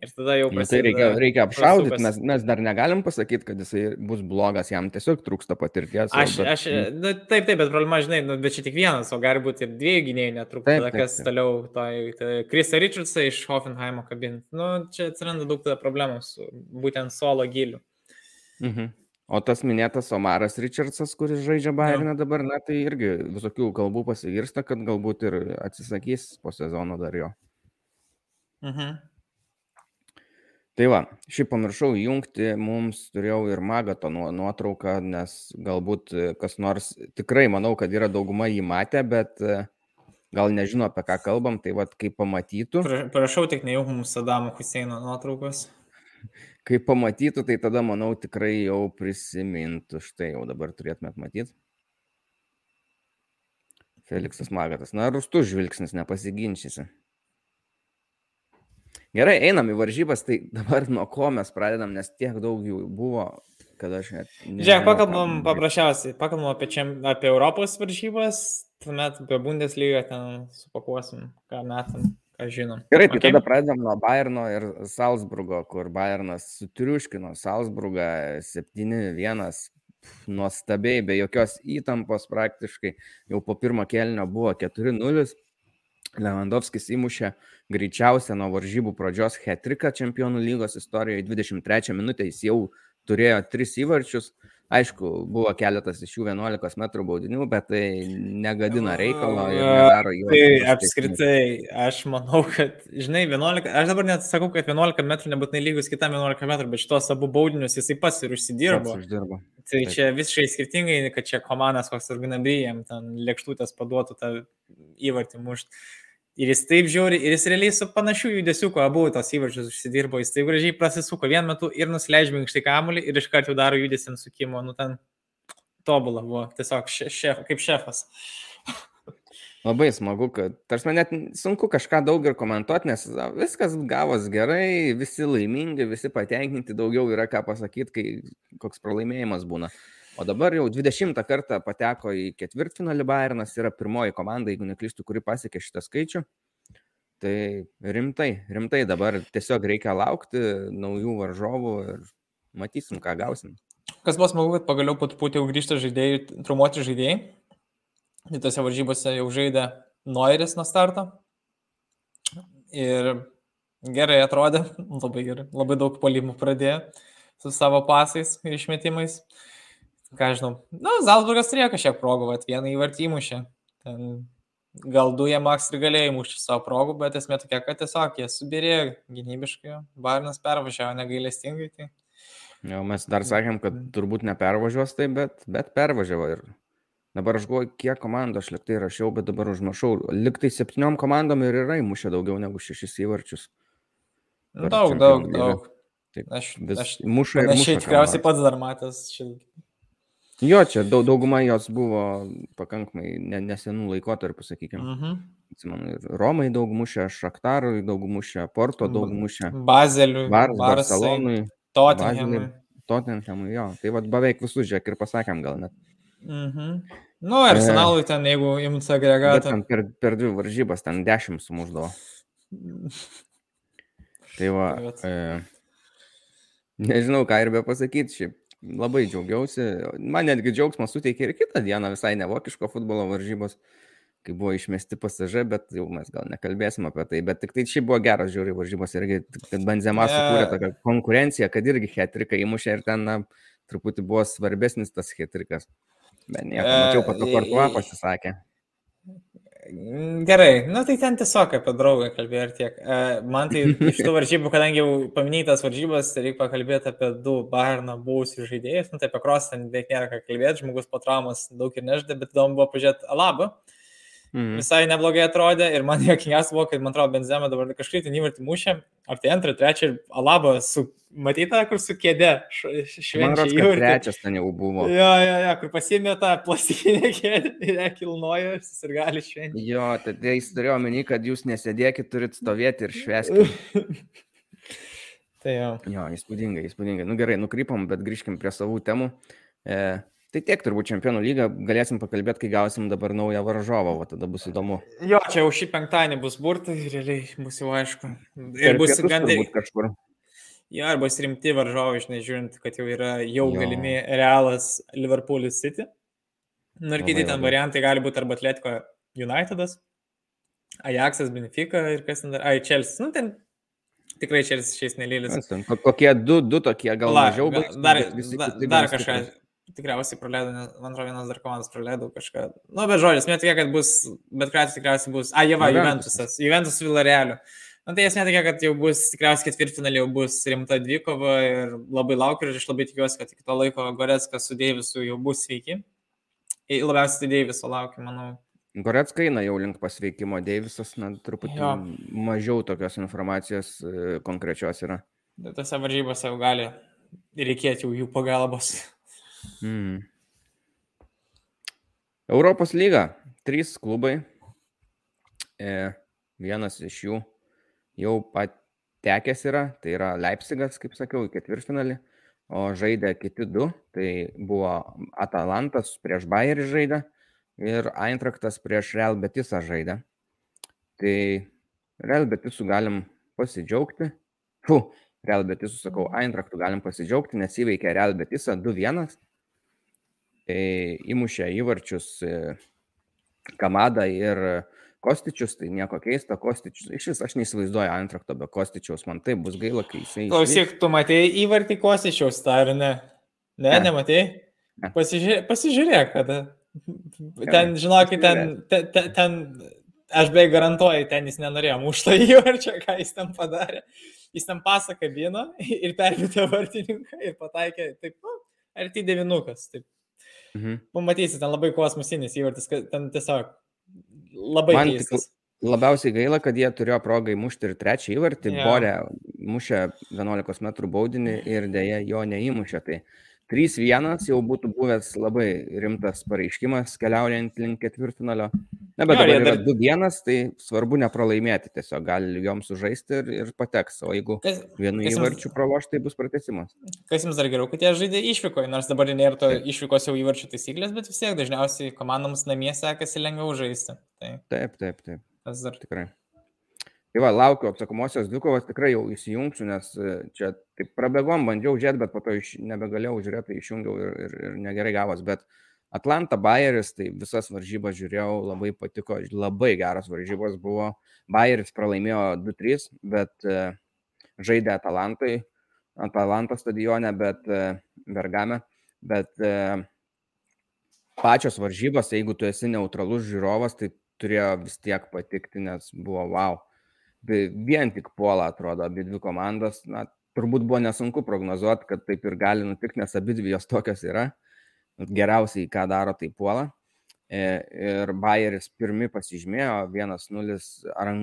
Ir tada jau prasideda. Tai reikia, reikia apšaudyti, mes, mes dar negalim pasakyti, kad jisai bus blogas, jam tiesiog trūksta patirties. Aš, bet... aš, nu, taip, taip, bet problema, žinai, nu, bet čia tik vienas, o gali būti ir dviejų gynėjų netrūksta, tada kas taip. toliau, tai, tai Krista Richardsą iš Hoffenheimo kabinti. Nu, čia atsiranda daug tada problemų su būtent solo giliu. Mhm. O tas minėtas Omaras Richardsas, kuris žaidžia Bayerną dabar, na tai irgi visokių kalbų pasigirsta, kad galbūt ir atsisakys po sezono dar jo. Mhm. Tai va, šį pamiršau įjungti, mums turėjau ir Magato nuotrauką, nes galbūt kas nors, tikrai manau, kad yra dauguma jį matę, bet gal nežino, apie ką kalbam, tai va, kai pamatytų. Prašau tik nejauk mums Sadamo Huseino nuotraukos kai pamatytų, tai tada, manau, tikrai jau prisimintų. Štai jau dabar turėtumėt matyti. Feliksas Magatas. Na, rustų žvilgsnis, nepasiginčysi. Gerai, einam į varžybas, tai dabar nuo ko mes pradedam, nes tiek daug jų buvo, kad aš net... Žiūrėk, pakalbam paprasčiausiai, pakalbam apie, čia, apie Europos varžybas, tuomet apie Bundeslygą ten supakuosim, ką metam ką žinom. Gerai, tai okay. tada pradedam nuo Bayerno ir Salzburgo, kur Bayernas sutriuškino Salzburgą 7-1 nuostabiai, be jokios įtampos praktiškai. Jau po pirmo kelnio buvo 4-0. Lewandowskis įmušė greičiausią nuo varžybų pradžios hetriką čempionų lygos istorijoje. 23 minutę jis jau turėjo 3 įvarčius. Aišku, buvo keletas iš jų 11 m baudinių, bet tai negadina reikalo ir nedaro jų. Tai apskritai, aš manau, kad, žinai, 11, aš dabar net sakau, kad 11 m nebūtinai lygus kitam 11 m, bet šitos abu baudinius jisai pats ir užsidirbo. Pats uždirbo. Tai Taip. čia visiškai skirtingai, kad čia komandas koks ir gnabijam, ten lėkštutės paduotų tą įvartį mušti. Ir jis taip žiūri, ir jis realiai su panašiu judesiu, ko abu tos įvarčius užsidirbo, jis taip gražiai prasisuko vienu metu ir nusileidžia minkštai kamuolį ir iš karto daro judesį ant sukimo, nu ten tobulą buvo, tiesiog šef, kaip šefas. [laughs] Labai smagu, kad, tarsi man net sunku kažką daug ir komentuoti, nes viskas gavos gerai, visi laimingi, visi patenkinti, daugiau yra ką pasakyti, kai koks pralaimėjimas būna. O dabar jau 20 kartą pateko į ketvirtfinalį Bayernas, yra pirmoji komanda, jeigu neklystu, kuri pasiekė šitą skaičių. Tai rimtai, rimtai dabar tiesiog reikia laukti naujų varžovų ir matysim, ką gausim. Kas buvo smagu, kad pagaliau po truputį jau grįžta žaidėjai, trumuoti žaidėjai. Tai tose varžybose jau žaidė Noiris nuo starto. Ir gerai atrodė, [laughs] labai gerai, labai daug polimų pradėjo su savo pasais ir išmetimais ką žinau, na, Zalzburgas turėjo kažkiek progų, bet vieną įvartį įmušė. Ten gal du jie maks ir galėjo įmušti savo progų, bet esmė tokia, kad tiesiog jie subirėjo gynybiškai, Barnas pervažiavo negailestingai. Tai... Jau mes dar sakėm, kad turbūt nepervažiuos tai, bet, bet pervažiavo ir dabar aš galvoju, kiek komandų aš liktai rašiau, bet dabar užmašau. Liktai septyniom komandom ir yra įmušę daugiau negu šešis įvarčius. Daug, daug, daug. Taip, aš, vis aš muša ir muša. Aš tikriausiai pats dar matęs šitą Jo, čia daug, dauguma jos buvo pakankamai nesenų laikotarpių, sakykime. Mhm. Mm Atsimenu, Romai daug mušė, Šaktarui daug mušė, Porto daug mušė. Bazeliui, Bar, Barcelonui, Tottenhamui. Tottenhamui, jo. Tai vad beveik visus žiūrėk ir pasakėm gal net. Mhm. Nu, Arsenalui ten, jeigu jums agregatą. Per, per dvi varžybas ten dešimt sumuždavo. [laughs] Tai va. Tai e, nežinau, ką ir be pasakyti, šiaip labai džiaugiausi. Man netgi džiaugsmą suteikė ir kitą dieną visai nevokiško futbolo varžybos, kai buvo išmesti pasažai, bet jau mes gal nekalbėsim apie tai. Bet tik tai šiaip buvo geras žiūri varžybos irgi, kad Benzema sukūrė tokią konkurenciją, kad irgi hetriką įmušė ir ten na, truputį buvo svarbesnis tas hetrikas. Bet nieko, mačiau, pat to kortuo pasisakė. Mm, gerai, nu tai ten tiesiog apie draugą kalbėjau ir tiek. E, man tai iš tų [laughs] varžybų, kadangi jau paminėtas varžybas, tai reikia pakalbėti apie du Bairno buvusius žaidėjus, nu tai apie Krosą beveik nėra ką kalbėti, žmogus po traumas daug ir neždė, bet įdomu buvo pažiūrėti Alabą. Mhm. Visai neblogai atrodė ir man [laughs] jokingas buvo, kad man atrodo Benzema dabar kažkaip ten įvartį mušė, ar tai antrą, trečią ir Alaba su, matyta, kur su kėdė švenčia įvartį. Trečias ten jau buvo. Jo, jo, jo, kur pasiėmė tą plastikinę [laughs] kėdę ir ją kilnojo ir gali šventi. Jo, tai jis turėjo omeny, kad jūs nesėdėkit, turit stovėti ir švesti. [laughs] tai jo. Jo, įspūdingai, įspūdingai. Nu gerai, nukrypom, bet grįžkim prie savų temų. E, Tai tiek turbūt čempionų lygą galėsim pakalbėti, kai gausim dabar naują varžovą, o tada bus įdomu. Jo, čia jau šį penktadienį bus burtai, realiai bus jau aišku. Ir bus gan kažkur. Jo, ir bus rimti varžovai, žinai, žiūrint, kad jau yra jau jo. galimi realas Liverpool City. Nu ir kiti ten variantai gali būti arba Atletico United'as, Ajaxas, Benfica ir kas ten dar, ai, Chelsea. Nu, ten tikrai Chelsea šiais nelylis. Kokie du, du tokie, gal La, mažiau, bet dar, dar, dar kažką tikriausiai praleidau, man atrodo, vienas dar komandas praleidau kažką. Nu, bet žodžius, net tokia, kad bus, bet kuriuo tikriausiai bus, a, Jeva, Juventusas, Juventus Villarealiu. Na, tai esmė tokia, kad jau bus, tikriausiai ketvirtfinalį jau bus rimta dvikova ir labai laukiu ir aš labai tikiuosi, kad iki to laiko Goreckas su Deivisu jau bus sveiki. Ir labiausiai tai Deiviso laukiu, manau. Gorecka eina jau link pasveikimo, Deivisas, na, truputį jo. mažiau tokios informacijos e, konkrečios yra. Tose varžybose jau gali reikėti jau jų pagalbos. Mm. Europos lyga. Trys klubai. E, vienas iš jų jau patekęs yra, tai yra Leipzigas, kaip sakiau, į ketvirtfinalį, o žaidė kiti du, tai buvo Atalantas prieš Bayerį žaidė ir Eintraktas prieš Real Betisą žaidė. Tai Real Betisų galim pasidžiaugti. Fu, Real Betisų sakau, Eintraktų galim pasidžiaugti, nes įveikė Real Betisą 2-1 įmušė įvarčius e, Kamada ir Kostičius, tai nieko keista, Kostičius, iš vis aš neįsivaizduoju antrakto be Kostičiaus, man tai bus gaila, kai jisai... Klausyk, tu matėjai įvartį Kostičiaus, ar ne? Ne, ne. nematėjai? Ne. Pasižiūrėk, pasižiūrėk, kad ten, žinokit, ten, ten, ten, aš beveik garantuoju, ten jis nenorėjo mušto [laughs] įvarčio, ką jis ten padarė. Jis ten pasakė vieną [laughs] ir perpėtė vartininką ir pataikė, taip, nu, arti devinukas, taip Mhm. Pamatysi, ten labai kosmosinis įvartis, ten tiesiog labai Man keistas. Labiausiai gaila, kad jie turėjo progą įmušti ir trečią įvartį. Ja. Borė mušė 11 m baudinį [laughs] ir dėja jo neįmušė. Tai 3-1 jau būtų buvęs labai rimtas pareiškimas keliaujant link ketvirtfinalio. Na, bet jo, dabar yra dar... 2-1, tai svarbu nepralaimėti, tiesiog gali joms sužaisti ir, ir pateks, o jeigu kas, vienu kas įvarčiu jums... praloš, tai bus pratesimas. Kas jums dar geriau, kad jie žaidė išvykoje, nors dabar nėra to išvykos jau įvarčių taisyklės, bet vis tiek dažniausiai komandoms namie sekasi lengviau žaisti. Tai... Taip, taip, taip. Tas dar tikrai. Tai va, laukiu atsakomosios dvikovos, tikrai jau įsijungsiu, nes e, čia taip prabėgom, bandžiau žiūrėti, bet po to iš, nebegalėjau žiūrėti, tai išjungiau ir, ir, ir negerai gavos. Bet Atlanta Bayeris, tai visas varžybas žiūrėjau, labai patiko, labai geros varžybos buvo. Bayeris pralaimėjo 2-3, bet uh, žaidė Atalantai, Atalanto stadione, bet uh, Bergame, bet pačios varžybos, jeigu tu esi neutralus žiūrovas, tai turėjo vis tiek patikti, nes buvo wow vien tik puola, atrodo, abi dvi komandos. Na, turbūt buvo nesunku prognozuoti, kad taip ir gali nutikti, nes abi dvi jos tokios yra. Geriausiai, ką daro, tai puola. E, ir Bayeris pirmi pasižymėjo 1-0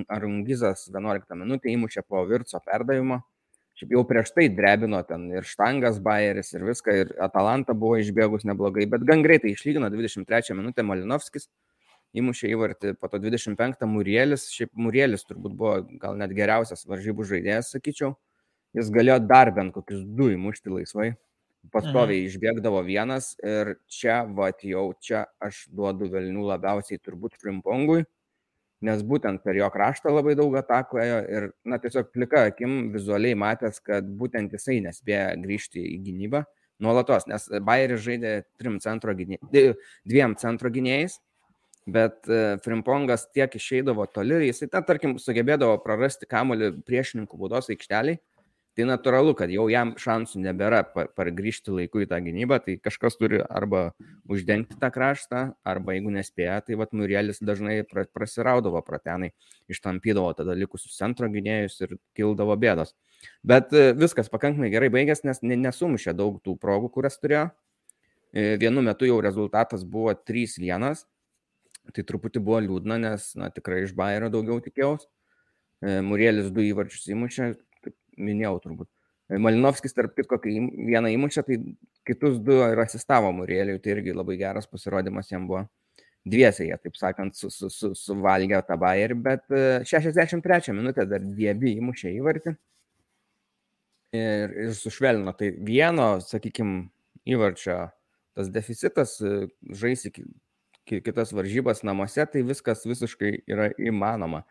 Arungizas 11 minutę įmušė po Virco perdavimo. Šiaip jau prieš tai drebino ten ir Štangas Bayeris ir viską, ir Atalanta buvo išbėgus neblogai, bet gan greitai išlygino 23 minutę Malinovskis, įmušė įvartį, po to 25 Murielis, šiaip Murielis turbūt buvo gal net geriausias varžybų žaidėjas, sakyčiau, jis galėjo dar bent kokius du įmušti laisvai, pastoviai mhm. išbėgdavo vienas ir čia, va, jau čia aš duodu velnių labiausiai turbūt Frimpongui nes būtent per jo kraštą labai daug atakų ėjo ir, na, tiesiog plika akim vizualiai matęs, kad būtent jisai nespėja grįžti į gynybą nuolatos, nes Bayeris žaidė trim centro gynėjais, dviem centro gynėjais, bet e, Frimpongas tiek išeidavo toli, jisai, ta, tarkim, sugebėdavo prarasti kamolį priešininkų būdos aikšteliai tai natūralu, kad jau jam šansų nebėra pargrįžti laiku į tą gynybą, tai kažkas turi arba uždengti tą kraštą, arba jeigu nespėja, tai vad Murielis dažnai prasiraudavo pratenai, ištampydavo tada likusius centro gynėjus ir kildavo bėdos. Bet e, viskas pakankamai gerai baigės, nes nesumušė daug tų progų, kurias turėjo. E, vienu metu jau rezultatas buvo 3-1, tai truputį buvo liūdna, nes na, tikrai iš Bayerio daugiau tikėjausi. E, Murielis du įvarčius įmušė, minėjau turbūt. Malinovskis, tarp kitko, kai vieną įmušė, tai kitus du ir asistavo Murėliui, tai irgi labai geras pasirodymas jam buvo. Dviese jie, taip sakant, su, su, su, suvalgė tą bairį, bet 63 e, minutę dar dviebi įmušė įvartį ir, ir sušvelnino. Tai vieno, sakykime, įvarčio tas deficitas, e, žaisi kitas varžybas namuose, tai viskas visiškai yra įmanoma.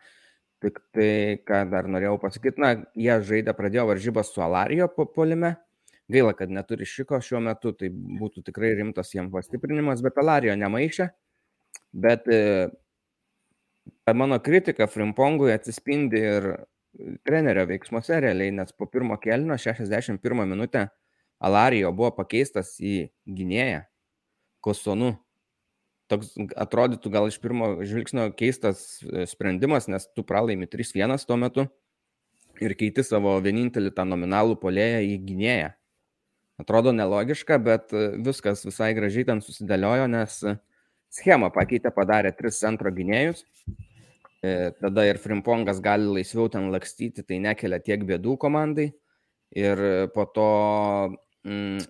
Tik tai, ką dar norėjau pasakyti, na, jie žaidė, pradėjo varžybas su Alarijo polime. Gaila, kad neturi šiko šiuo metu, tai būtų tikrai rimtas jiems pastiprinimas, bet Alarijo nemaišė. Bet e, mano kritika Frimpongui atsispindi ir trenerio veiksmuose realiai, nes po pirmo kelnio 61 minutę Alarijo buvo pakeistas į gynėją Kosonu toks atrodytų gal iš pirmo žvilgsnio keistas e, sprendimas, nes tu pralaimi 3-1 tuo metu ir keiti savo vienintelį tą nominalų polėją į gynėją. Atrodo nelogiška, bet e, viskas visai gražiai ten susidėliojo, nes e, schemą pakeitė, padarė tris centro gynėjus. Tada ir Frimpongas gali laisviau ten lakstyti, tai nekelia tiek bėdų komandai. Ir po to, mm,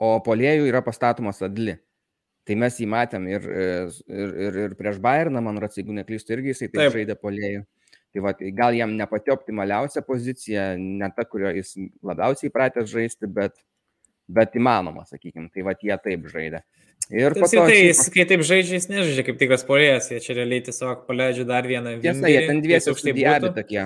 o polėjų yra pastatomas adli. Tai mes jį matėm ir, e, ir, ir, ir prieš Bayerną, man rodos, jeigu neklystu, irgi jisai taip, taip. žaidė polėjų. Tai va, gal jam ne pati optimaliausia pozicija, ne ta, kurio jis labiausiai pratęs žaisti, bet, bet įmanoma, sakykime. Tai va, jie taip žaidė. Ir po to... Tai jis, kai taip žaidžia, jis nežaidžia kaip tikras polėjas, jie čia realiai tiesiog paleidžia dar vieną. Tiesa, jie ten dviesi užsidėję tokie.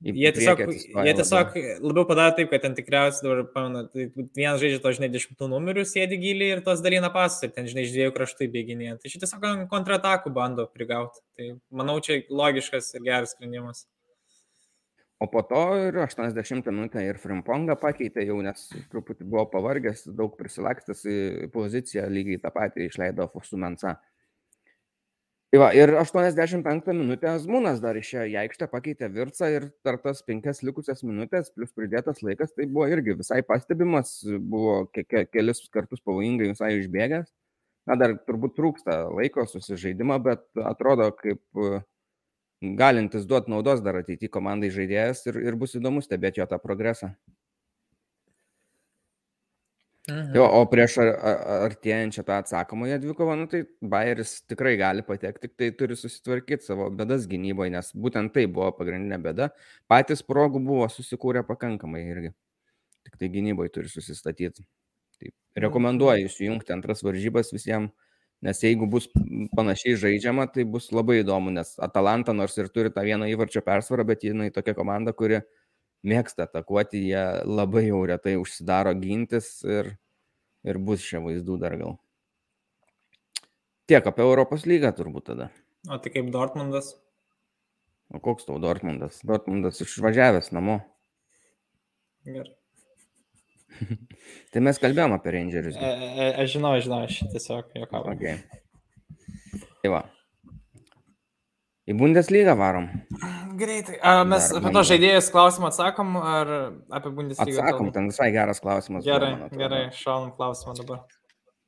Jie tiesiog, jie tiesiog labiau padaro taip, kad ten tikriausiai dabar, pamenu, tai vienas žaidžia to, žinai, dešimtų numerių, sėdi giliai ir tos dalina pasas ir ten, žinai, iš dviejų kraštų bėginėje. Tai šitą tiesiog kontratakų bando prigauti. Tai manau, čia logiškas ir geras sprendimas. O po to ir 80 minutę ir Frimpongą pakeitė jau, nes truputį buvo pavargęs, daug prisilakstęs į poziciją, lygiai tą patį išleido Fosumensa. Tai va, ir 85 minutę Zmūnas dar išėjo į aikštę, pakeitė Virtsą ir per tas penkias likusias minutės, plus pridėtas laikas, tai buvo irgi visai pastebimas, buvo ke ke kelis kartus pavojingai visai išbėgęs. Na, dar turbūt trūksta laiko susižaidimo, bet atrodo kaip galintis duoti naudos dar ateityje komandai žaidėjas ir, ir bus įdomu stebėti jo tą progresą. Mhm. Jo, o prieš ar, ar, artėjančią tą atsakomąją dvikovą, nu, tai Bayeris tikrai gali patekti, tik tai turi susitvarkyti savo bedas gynyboje, nes būtent tai buvo pagrindinė bėda. Patys progų buvo susikūrę pakankamai irgi. Tik tai gynyboje turi susistatyti. Tai rekomenduoju įsijungti antras varžybas visiems, nes jeigu bus panašiai žaidžiama, tai bus labai įdomu, nes Atalanta nors ir turi tą vieną įvarčio persvarą, bet jinai tokia komanda, kuri mėgsta atakuoti, jie labai jau retai užsidaro gintis ir, ir bus čia vaizdų dar gal. Tiek apie Europos lygą turbūt tada. O tai kaip Dortmundas? O koks tau Dortmundas? Dortmundas išvažiavęs namo. Gerai. [laughs] tai mes kalbėjom apie Rangerius. E, e, aš žinau, žinau, aš tiesiog juokavau. Okay. Tai va. Į Bundeslygą varom. Greitai. A, mes Dar, apie to žaidėjus klausimą atsakom, ar apie Bundeslygą? Atsakom, kalbam? ten visai geras klausimas. Gerai, buvo, gerai, šaunam klausimą dabar.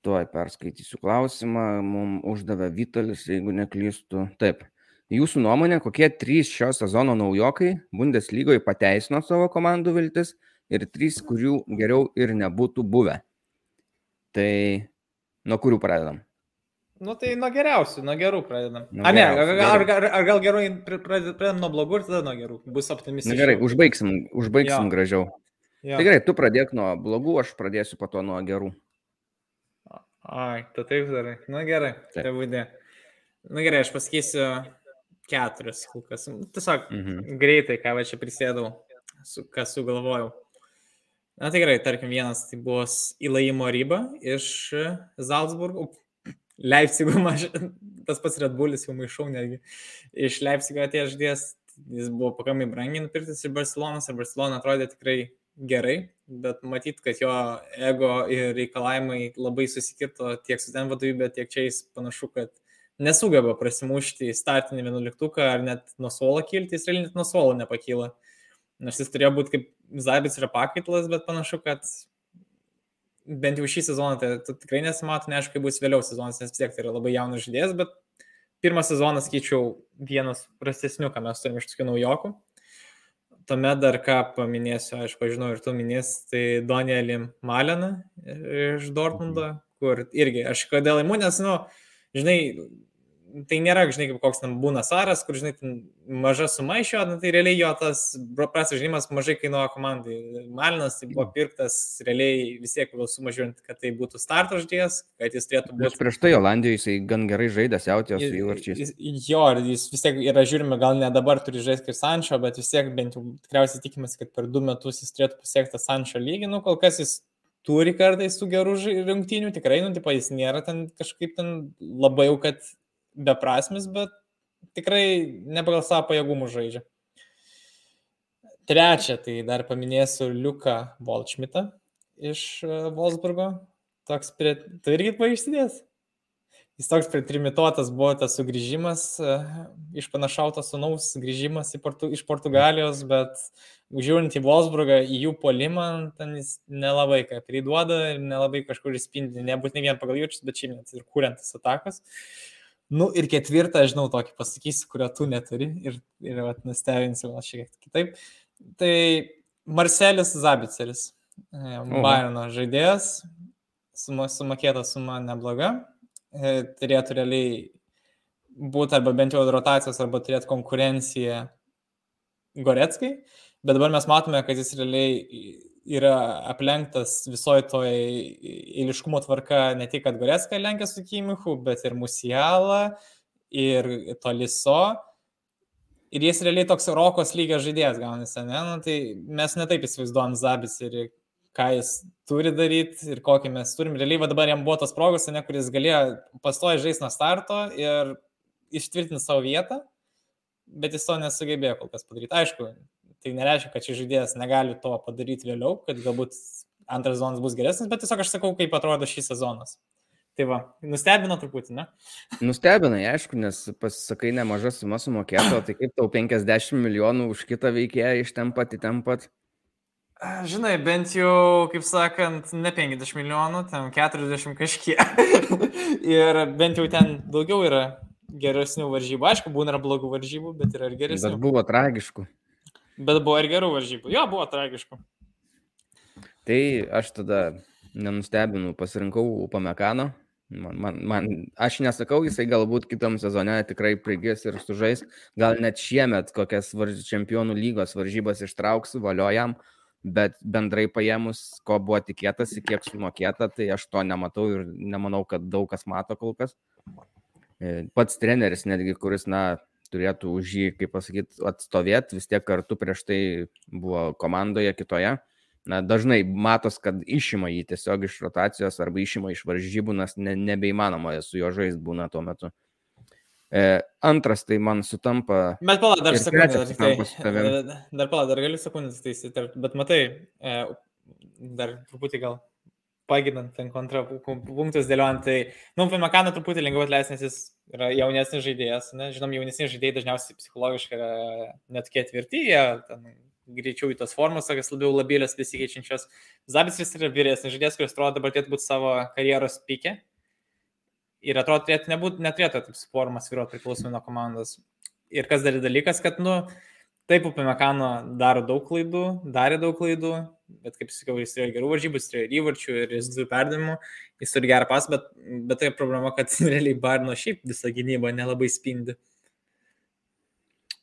Tuoj perskaitysiu klausimą. Mums uždavė Vitalis, jeigu neklystu. Taip. Jūsų nuomonė, kokie trys šio sezono naujokai Bundeslygoje pateisino savo komandų viltis ir trys, kurių geriau ir nebūtų buvę? Tai nuo kurių pradedam? Nu tai nuo geriausių, nuo gerų pradedam. Nuo A ne, ar, ar, ar, ar gal gerai pradedam nuo blogų ir tada nuo gerų, bus optimistiškai. Na gerai, užbaigsim, užbaigsim jo. gražiau. Jo. Tai gerai, tu pradėk nuo blogų, aš pradėsiu po to nuo gerų. Ai, tu taip darai. Na gerai, tai būdė. Na gerai, aš pasakysiu keturis kol kas. Tiesiog mhm. greitai, ką va čia prisėdau, su, ką sugalvojau. Na tai gerai, tarkim, vienas tai buvo įlaimo ryba iš Salzburgo, Leipzigo maž... tas pats Red Bullis jau maišau netgi. Iš Leipzigo atėjęs ždės, jis buvo pakankamai brangiai nupirktas iš Barcelonas ir Barcelona atrodė tikrai gerai, bet matyt, kad jo ego ir reikalavimai labai susikirto tiek su ten vadovybė, tiek čia jis panašu, kad nesugeba prasimušti į startinį vienuoliktuką ar net nuo suolo kilti, jis realiai net nuo suolo nepakyla. Nors jis turėjo būti kaip Zabis yra pakaitlas, bet panašu, kad bent jau šį sezoną tai, tai tikrai nesimato, neaišku, kaip bus vėliau sezonas, nes vis tiek tai yra labai jaunas žaidėjas, bet pirmą sezoną skaičiau vienas prastesnių, ką mes turime iš tokių naujokų. Tuomet dar ką paminėsiu, aišku, žinau ir tu minės, tai Danielį Maleną iš Dortmundo, mhm. kur irgi aš kodėl įmu, nes, nu, žinai, tai nėra, žinai, kaip koks ten būna Saras, kur, žinai, maža suma iš jo, nu, tai realiai jo tas prastas žaidimas mažai kainuoja komandai. Malinas tai buvo pirktas realiai vis tiek gal sumažiuojant, kad tai būtų starto žaidėjas, kad jis turėtų būti. Bet prieš tai Olandijoje jisai gan gerai žaidęs jautės su įvarčiais. Jo, jis vis tiek yra žiūrima, gal ne dabar turi žaisti kaip Sančio, bet vis tiek bent jau tikriausiai tikimasi, kad per du metus jis turėtų pasiekti Sančio lygį, nu kol kas jis turi kartais su gerų rungtynių, tikrai, nu, tipo, jis nėra ten kažkaip ten labai jau, kad beprasmis, bet tikrai ne pagal savo pajėgumų žaidžia. Trečia, tai dar paminėsiu Liuką Volčmitą iš e, Wolfsburgo. Toks prie... Tu irgi paaištinės? Jis toks pritrimituotas buvo tas sugrįžimas, e, išpanašautas sunaus grįžimas Portu, iš Portugalijos, bet žiūrint į Wolfsburgą, į jų polimą, ten jis nelabai ką priduoda ir nelabai kažkur įspindi, nebūtinai vien pagal jaučius, bet šiaip net ir kuriantis atakas. Uh, Nu ir ketvirtą, žinau, tokį pasakysiu, kurio tu neturi ir, ir vat, nustebinsiu gal šiek tiek kitaip. Tai Marcelis Zabiceris, Bayerno žaidėjas, suma, sumokėta suma nebloga, e, turėtų realiai būti arba bent jau rotacijos, arba turėti konkurenciją Goreckai, bet dabar mes matome, kad jis realiai yra aplenktas visoje toje eiliškumo tvarka ne tik, kad Goreska lenkia su Kimichu, bet ir Musiala, ir Toliso. Ir jis realiai toks Rokos lygio žaidėjas gaunasi, ne? Nu, tai mes netaip įsivaizduojam Zabis ir ką jis turi daryti ir kokį mes turim. Realiai va dabar jam buvo tas progos, ne, kuris galėjo pastoji žaisti nuo starto ir ištvirtinti savo vietą, bet jis to nesugebėjo kol kas padaryti. Aišku, tai nereiškia, kad šis žaidėjas negali to padaryti vėliau, kad galbūt antras sezonas bus geresnis, bet tiesiog aš sakau, kaip atrodo šis sezonas. Tai va, nustebino truputį, ne? [laughs] Nustebino, aišku, nes pasakai nemažą sumą sumokėto, tai kaip tau 50 milijonų už kitą veikėją iš ten pat į ten pat? Žinai, bent jau, kaip sakant, ne 50 milijonų, ten 40 kažkiek. [laughs] ir bent jau ten daugiau yra geresnių varžybų. Aišku, būna ir blogų varžybų, bet yra ir geresnių. Bet buvo tragiškų. Bet buvo ir gerų varžybų. Jo, buvo tragiškų. Tai aš tada nenustebinu, pasirinkau Upamekano. Man, man, man, aš nesakau, jisai galbūt kitam sezone tikrai prigis ir sužais, gal net šiemet kokias varž... čempionų lygos varžybas ištrauksiu, valiojam, bet bendrai paėmus, ko buvo tikėtasi, kiek sumokėta, tai aš to nematau ir nemanau, kad daug kas mato kol kas. E, pats treneris netgi, kuris, na, turėtų už jį, kaip pasakyti, atstovėti, vis tiek kartu prieš tai buvo komandoje kitoje. Na, dažnai matos, kad išima jį tiesiog iš rotacijos arba išima iš varžybų, nes ne, nebeįmanoma su juo žaisti būna tuo metu. E, antras tai man sutampa. Bet pala, dar sekundę. Dar, dar pala, dar galiu sekundę taisyti, bet matai, e, dar truputį gal paginant ten kontrapunktus dėliojant, tai, nu, Pimakaną truputį lengviau atleisti, nes jis yra jaunesnis žaidėjas, ne? žinom, jaunesni žaidėjai dažniausiai psichologiškai yra net ketvirti, jie ten greičiau į tas formas, tokias labiau labilės besikeičiančios. Zabisris yra vyresnis žaidėjas, kuris atrodo dabar turėtų būti savo karjeros pykė. Ir atrodo, turėtų nebūt, neturėtų taip formas vyruoti priklausomai nuo komandos. ir kas dar dalykas, kad, nu, taip, Upamekano daro daug klaidų, darė daug klaidų, bet kaip sakiau, jis turėjo gerų varžybų, jis turėjo įvarčių ir jis du perdavimų, jis turi gerą pas, bet, bet tai problema, kad [laughs] realiai Barno šiaip visą gynybą nelabai spindi.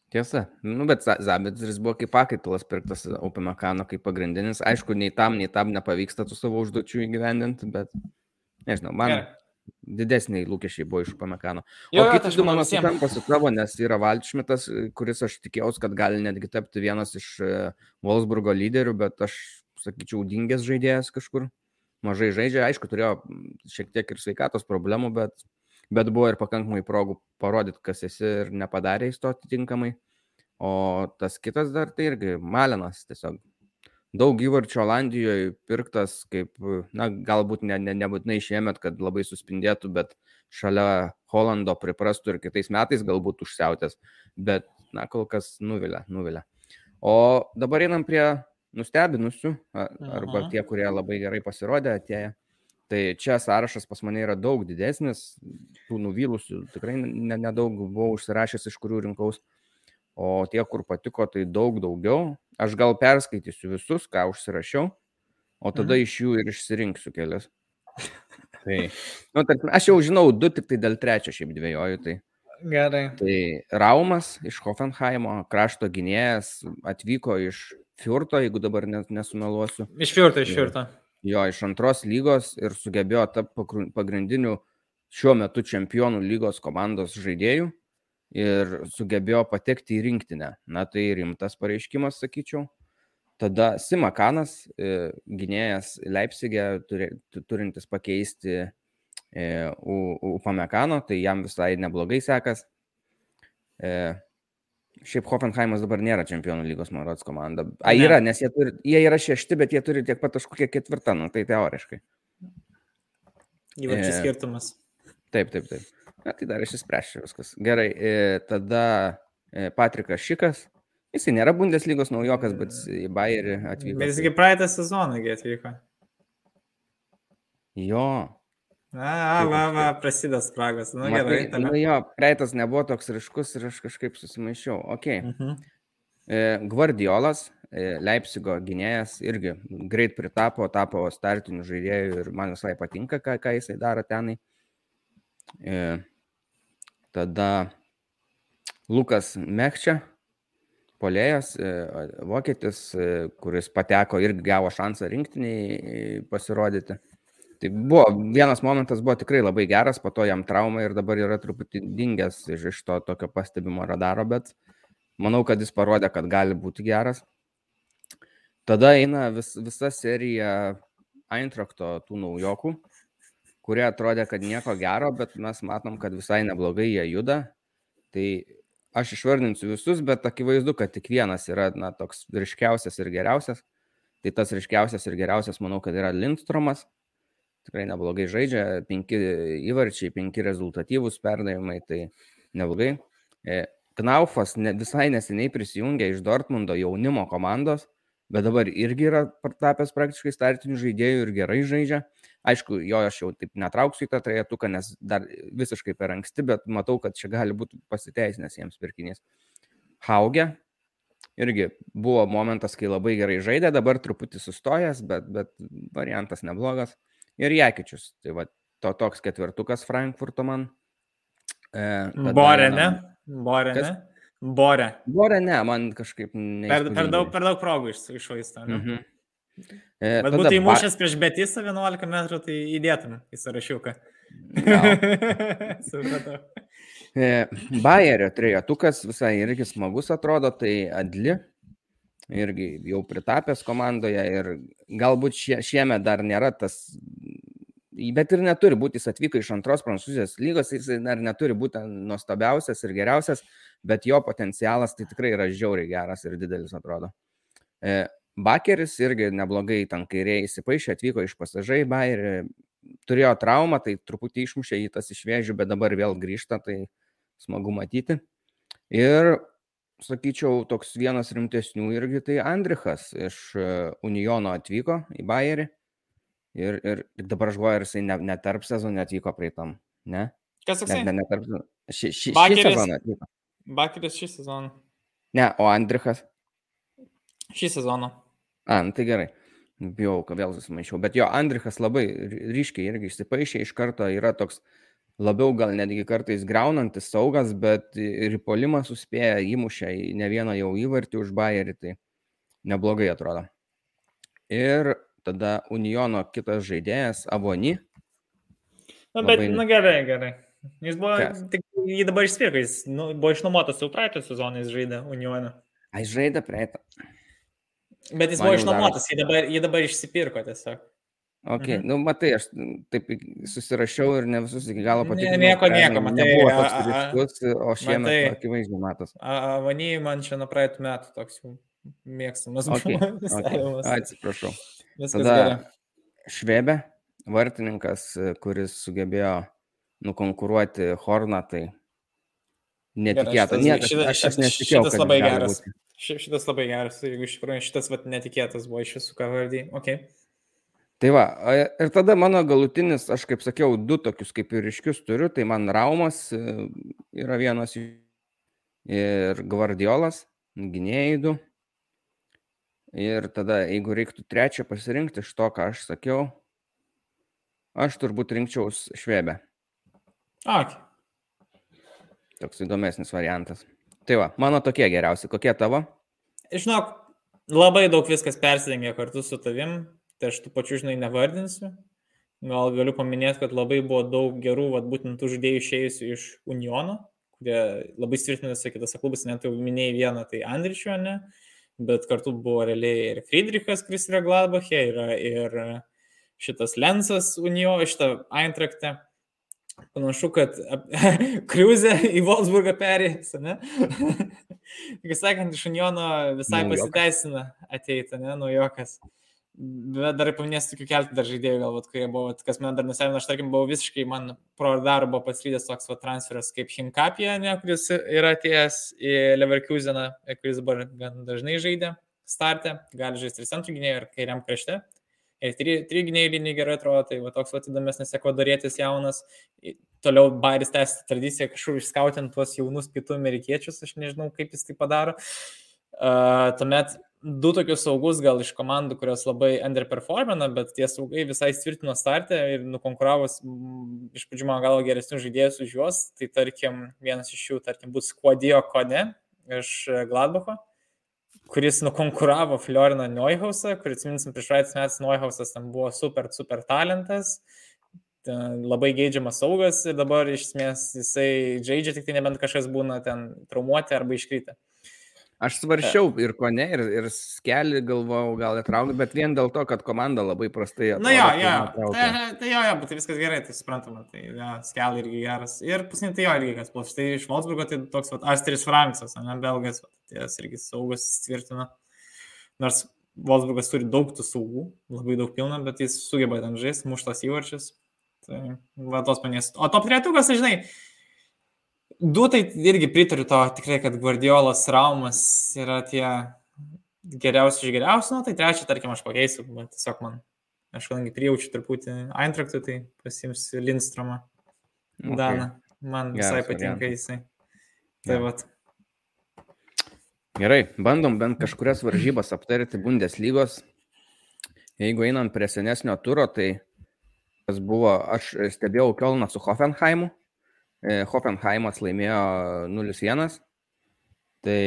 Tiesa, nu, bet Zabitris buvo kaip pakaitalas pirktas Upamekano kaip pagrindinis. Aišku, nei tam, nei tam nepavyksta tų savo užduočių įgyvendinti, bet nežinau, man Gerai. Didesniai lūkesčiai buvo iš Upamekano. O kitas du mano sutampa su tavo, nes yra Valčmitas, kuris aš tikėjausi, kad gali netgi tapti vienas iš e, Wolfsburgo lyderių, bet aš sakyčiau, dingęs žaidėjas kažkur. Mažai žaidžia, aišku, turėjo šiek tiek ir sveikatos problemų, bet bet buvo ir pakankamai progų parodyti, kas esi ir nepadarė įstoti tinkamai. O tas kitas dar tai irgi Malinas tiesiog. Daug įvarčių Olandijoje pirktas, kaip, na, galbūt ne, ne, nebūtinai šiemet, kad labai suspindėtų, bet šalia Holando priprastų ir kitais metais galbūt užsiautęs, bet, na, kol kas nuvilia, nuvilia. O dabar einam prie nustebinusių, arba tie, kurie labai gerai pasirodė, atėję. Tai čia sąrašas pas mane yra daug didesnis, tų nuvylusių tikrai nedaug ne buvau užsirašęs, iš kurių rinkaus, o tie, kur patiko, tai daug daugiau. Aš gal perskaitysiu visus, ką užsirašiau, o tada mhm. iš jų ir išsirinksiu kelias. Tai, nu, tarkim, aš jau žinau du, tik tai dėl trečio šiaip dviejoju. Tai. Gerai. Tai Raumas iš Hoffenheimo, krašto gynėjas, atvyko iš Fiurto, jeigu dabar nesumeluosiu. Iš Fiurto, iš Fiurto. Ir, jo iš antros lygos ir sugebėjo tapti pagrindiniu šiuo metu čempionų lygos komandos žaidėjų ir sugebėjo patekti į rinktinę. Na tai rimtas pareiškimas, sakyčiau. Tada Simakanas, e, gynėjas Leipzigė, turintis pakeisti e, Upamekano, tai jam visai neblogai sekas. E, Šiaip Hoffenheimas dabar nėra čempionų lygos, man rodos, komanda. A, yra, ne. nes jie, turi, jie yra šešti, bet jie turi tiek pat taškų, kiek ketvirta, nu, tai teoriškai. Įvarčių e, skirtumas. Taip, taip, taip. Na, tai dar išsispręšiu viskas. Gerai, e, tada e, Patrikas Šikas. Jisai nėra Bundeslygos naujokas, bet į Bayerį atvyko. Bet jisgi praeitą sezoną atvyko. Jo, Na, va, va, prasideda spragos. Na, Matai, gerai. Tame. Nu, jo, praeitas nebuvo toks ryškus ir aš kažkaip susimaišiau. Ok. Uh mhm. -huh. e, Guardiolas, e, Leipzigo gynėjas, irgi greit pritapo, tapo startiniu žaidėju ir man visai patinka, ką, ką jisai daro tenai. Tada Lukas Mekčia, polėjas, e, vokietis, e, kuris pateko ir gavo šansą rinktiniai e, pasirodyti. Tai buvo, vienas momentas buvo tikrai labai geras, po to jam trauma ir dabar yra truputį dingęs iš, iš to tokio pastebimo radaro, bet manau, kad jis parodė, kad gali būti geras. Tada eina vis, visa serija Eintrakto tų naujokų, kurie atrodė, kad nieko gero, bet mes matom, kad visai neblogai jie juda. Tai aš išvardinsiu visus, bet akivaizdu, kad tik vienas yra na, toks ryškiausias ir geriausias. Tai tas ryškiausias ir geriausias, manau, kad yra Lindstromas tikrai neblogai žaidžia, penki įvarčiai, penki rezultatyvūs perdavimai, tai neblogai. E, Knaufas visai neseniai prisijungė iš Dortmundo jaunimo komandos, bet dabar irgi yra tapęs praktiškai startinių žaidėjų ir gerai žaidžia. Aišku, jo aš jau taip netrauksiu į tą trejetuką, nes dar visiškai per anksti, bet matau, kad čia gali būti pasiteisinęs jiems pirkinys. Haugė, irgi buvo momentas, kai labai gerai žaidė, dabar truputį sustojęs, bet, bet variantas neblogas ir Jekičius. Tai va, to toks ketvirtukas Frankfurto man. E, Borė, ne? Borė, ne? Borė. Borė, ne, man kažkaip. Per, per, daug, per daug progų iš, išvaisto. Mhm. E, Bet būtų įmušęs prieš Betisą 11 metrų, tai įdėtum į sąrašiuką. [laughs] Supratau. e, Bayerio trejetukas visai irgi smagus atrodo, tai Adli, irgi jau pritapęs komandoje ir galbūt šie, šiemet dar nėra tas, bet ir neturi būti, jis atvyko iš antros prancūzijos lygos, jis dar neturi būti nuostabiausias ir geriausias, bet jo potencialas tai tikrai yra žiauriai geras ir didelis atrodo. E, Bakeris irgi neblogai ten kairiai įsipaišė, atvyko iš pasažai Bairį, turėjo traumą, tai truputį išmušė jį tas išvėžių, bet dabar vėl grįžta, tai smagu matyti. Ir sakyčiau, toks vienas rimtesnių irgi tai Andrichas iš e, Unijono atvyko į Bayerį. Ir, ir dabar aš galvoju, ar jisai net ne tarp sezonų atvyko praeitam, ne? Kas toksai? Ne, ne, ne tarp sezonų. Ši, ši, šį sezoną atvyko. Bakeris šį sezoną. Ne, o Andrichas? Šį sezoną. A, nu tai gerai. Bijau, kad vėl susimaišiau. Bet jo, Andrichas labai ryškiai irgi išsipaišė, iš karto yra toks labiau gal netgi kartais greunantis saugas, bet ir polimą suspėja įmušę ne vieną jau įvartį už Bayerį, tai neblogai atrodo. Ir tada Uniono kitas žaidėjas, Avoni. Na, bet, labai... na gerai, gerai. Jis buvo, Kas? tik jį dabar išspirko, jis nu, buvo išnuomotas jau praeitą sezoną, jis žaidė Unioną. Ai, žaidė praeitą. Bet jis Man buvo išnuomotas, jį dabar, jį dabar išsipirko tiesiog. Ok, mhm. nu matai, aš taip susirašiau ir ne visus iki galo patikau. Ne, nieko, nieko, matai. Nebuvo toks ryškus, o šiemet akivaizdžiai matos. Avany man čia nuo praeitų metų toks jau mėgstamas okay, [laughs] okay. Atsiprašau. Viskas Tada gerai. Švebė, vartininkas, kuris sugebėjo nukonkuruoti Horną, tai netikėta. Šitas, Niekas, aš, aš nesitikėjau. Šitas labai geras. Būti. Šitas labai geras, jeigu iš tikrųjų šitas vat, netikėtas buvo iš visų kavardį. Okay. Tai va, ir tada mano galutinis, aš kaip sakiau, du tokius kaip ir iškius turiu, tai man Raumas e, yra vienas ir Gvardiolas, gynėjai du. Ir tada, jeigu reiktų trečią pasirinkti iš to, ką aš sakiau, aš turbūt rinkčiaus švebę. Ak. Toks įdomesnis variantas. Tai va, mano tokie geriausi. Kokie tavo? Žinok, labai daug viskas persidengia kartu su tavim, tai aš tų pačių, žinai, nevardinsiu. Gal galiu paminėti, kad labai buvo daug gerų, vat, būtent tų žaidėjų išėjusių iš Uniono, kurie labai tvirtinasi kitose klubuose, net jau minėjai vieną, tai Andričio, ne? Uh, bet kartu buvo realiai ir Friedrichas, kuris yra Gladbachė, yra ir šitas Lensas Unijo, šitą Eintrakte. Panašu, kad [laughs] Kriuzė į Wolfsburgą perėjęs, ne? [laughs] Kaip sakant, iš Uniono visai pasiteisina ateiti, ne, naujokas. Bet dar paminėsiu tokių keltų dar žaidėjų, galbūt, kurie buvo, kas man dar nustebino, aš tarkim buvau visiškai, man pro darbo paslydęs toks va, transferas kaip Hinkapija, ne, kuris yra atėjęs į Leverkuseną, kuris dabar gan dažnai žaidė startę, gali žaisti ir centrų gynėjų, ir kairiam krašte. Ir tri gynėjai liniai gerai atrodo, tai va, toks va, įdomesnis ekvadorietis jaunas. Toliau Bairis tęsia tradiciją kažkur išskautinti tuos jaunus pietų amerikiečius, aš nežinau, kaip jis tai padaro. Uh, tuomet du tokius saugus gal iš komandų, kurios labai underperformina, bet tie saugai visai tvirtino startę ir nukonkuravus iš pradžių mano galo geresnius žaidėjus už juos, tai tarkim vienas iš jų, tarkim, bus Kuodijo Kone iš Gladbacho, kuris nukonkuravo Floriną Neuhausą, kuris, minsim, prieš praeitis metais Neuhausas ten buvo super, super talentas, labai geidžiamas saugas ir dabar iš esmės jisai žaidžia, tik tai nebent kažkas būna ten traumuoti arba iškryta. Aš svaršiau ir ko ne, ir, ir skelį galvojau gal įtraukti, bet vien dėl to, kad komanda labai prastai atrodo. Na jo, jo, tai, tai jo, jo, bet tai viskas gerai, tai suprantama, tai jo, skelį irgi geras. Ir pusinė tai jo irgi kas plus. Štai iš Wolfsburgo tai toks vat, Astris Franksas, ne belgas, tai jis irgi saugus tvirtina. Nors Wolfsburgas turi daug tų saugų, labai daug pilna, bet jis sugeba ten žaisti, muštas įvarčius. Tai va tos panės. O top tretukas, tai žinai, Du tai irgi pritariu to tikrai, kad Guardiolas Raumas yra tie geriausi iš geriausių, nu, tai trečią, tarkim, aš pakeisiu, bet tiesiog man, aš kadangi prijaučiu truputį Eintraktui, tai pasimsiu Lindstromą. Okay. Daną, man visai Geras patinka variantas. jisai. Tai ja. vat. Gerai, bandom bent kažkurias varžybas aptarti Bundeslygos. Jeigu einant prie senesnio turo, tai kas buvo, aš stebėjau Kielną su Hoffenheimu Hoffenheimas laimėjo 0-1. Tai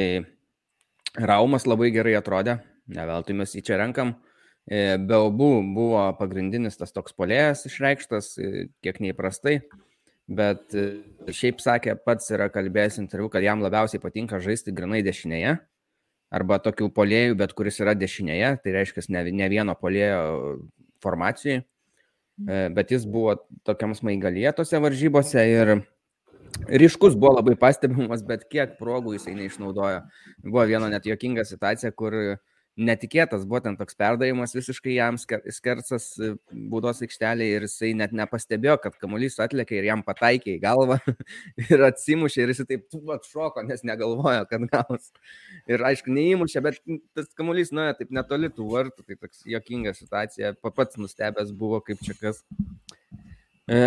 Raumas labai gerai atrodė, ne veltui mes jį čia renkam. E, Belbų buvo pagrindinis tas toks polėjas išreikštas, e, kiek neįprastai, bet šiaip sakė, pats yra kalbėjęs interviu, kad jam labiausiai patinka žaisti grinai dešinėje, arba tokių polėjų, bet kuris yra dešinėje, tai reiškia ne, ne vieno polėjo formacijai, bet jis buvo tokiam smaigalyje tose varžybose ir ryškus buvo labai pastebimas, bet kiek progų jisai neišnaudojo. Buvo viena net jokinga situacija, kur netikėtas buvo ten toks perdavimas visiškai jam skersas e, būdos aikštelėje ir jisai net nepastebėjo, kad kamuolys atlėkė ir jam pataikė į galvą [laughs] ir atsimušė ir jisai taip atšoko, nes negalvojo, kad gaus. Ir aišku, neįmušė, bet tas kamuolys nuėjo taip netoli tų vartų, tai toks jokinga situacija, pats nustebęs buvo kaip čia kas. E,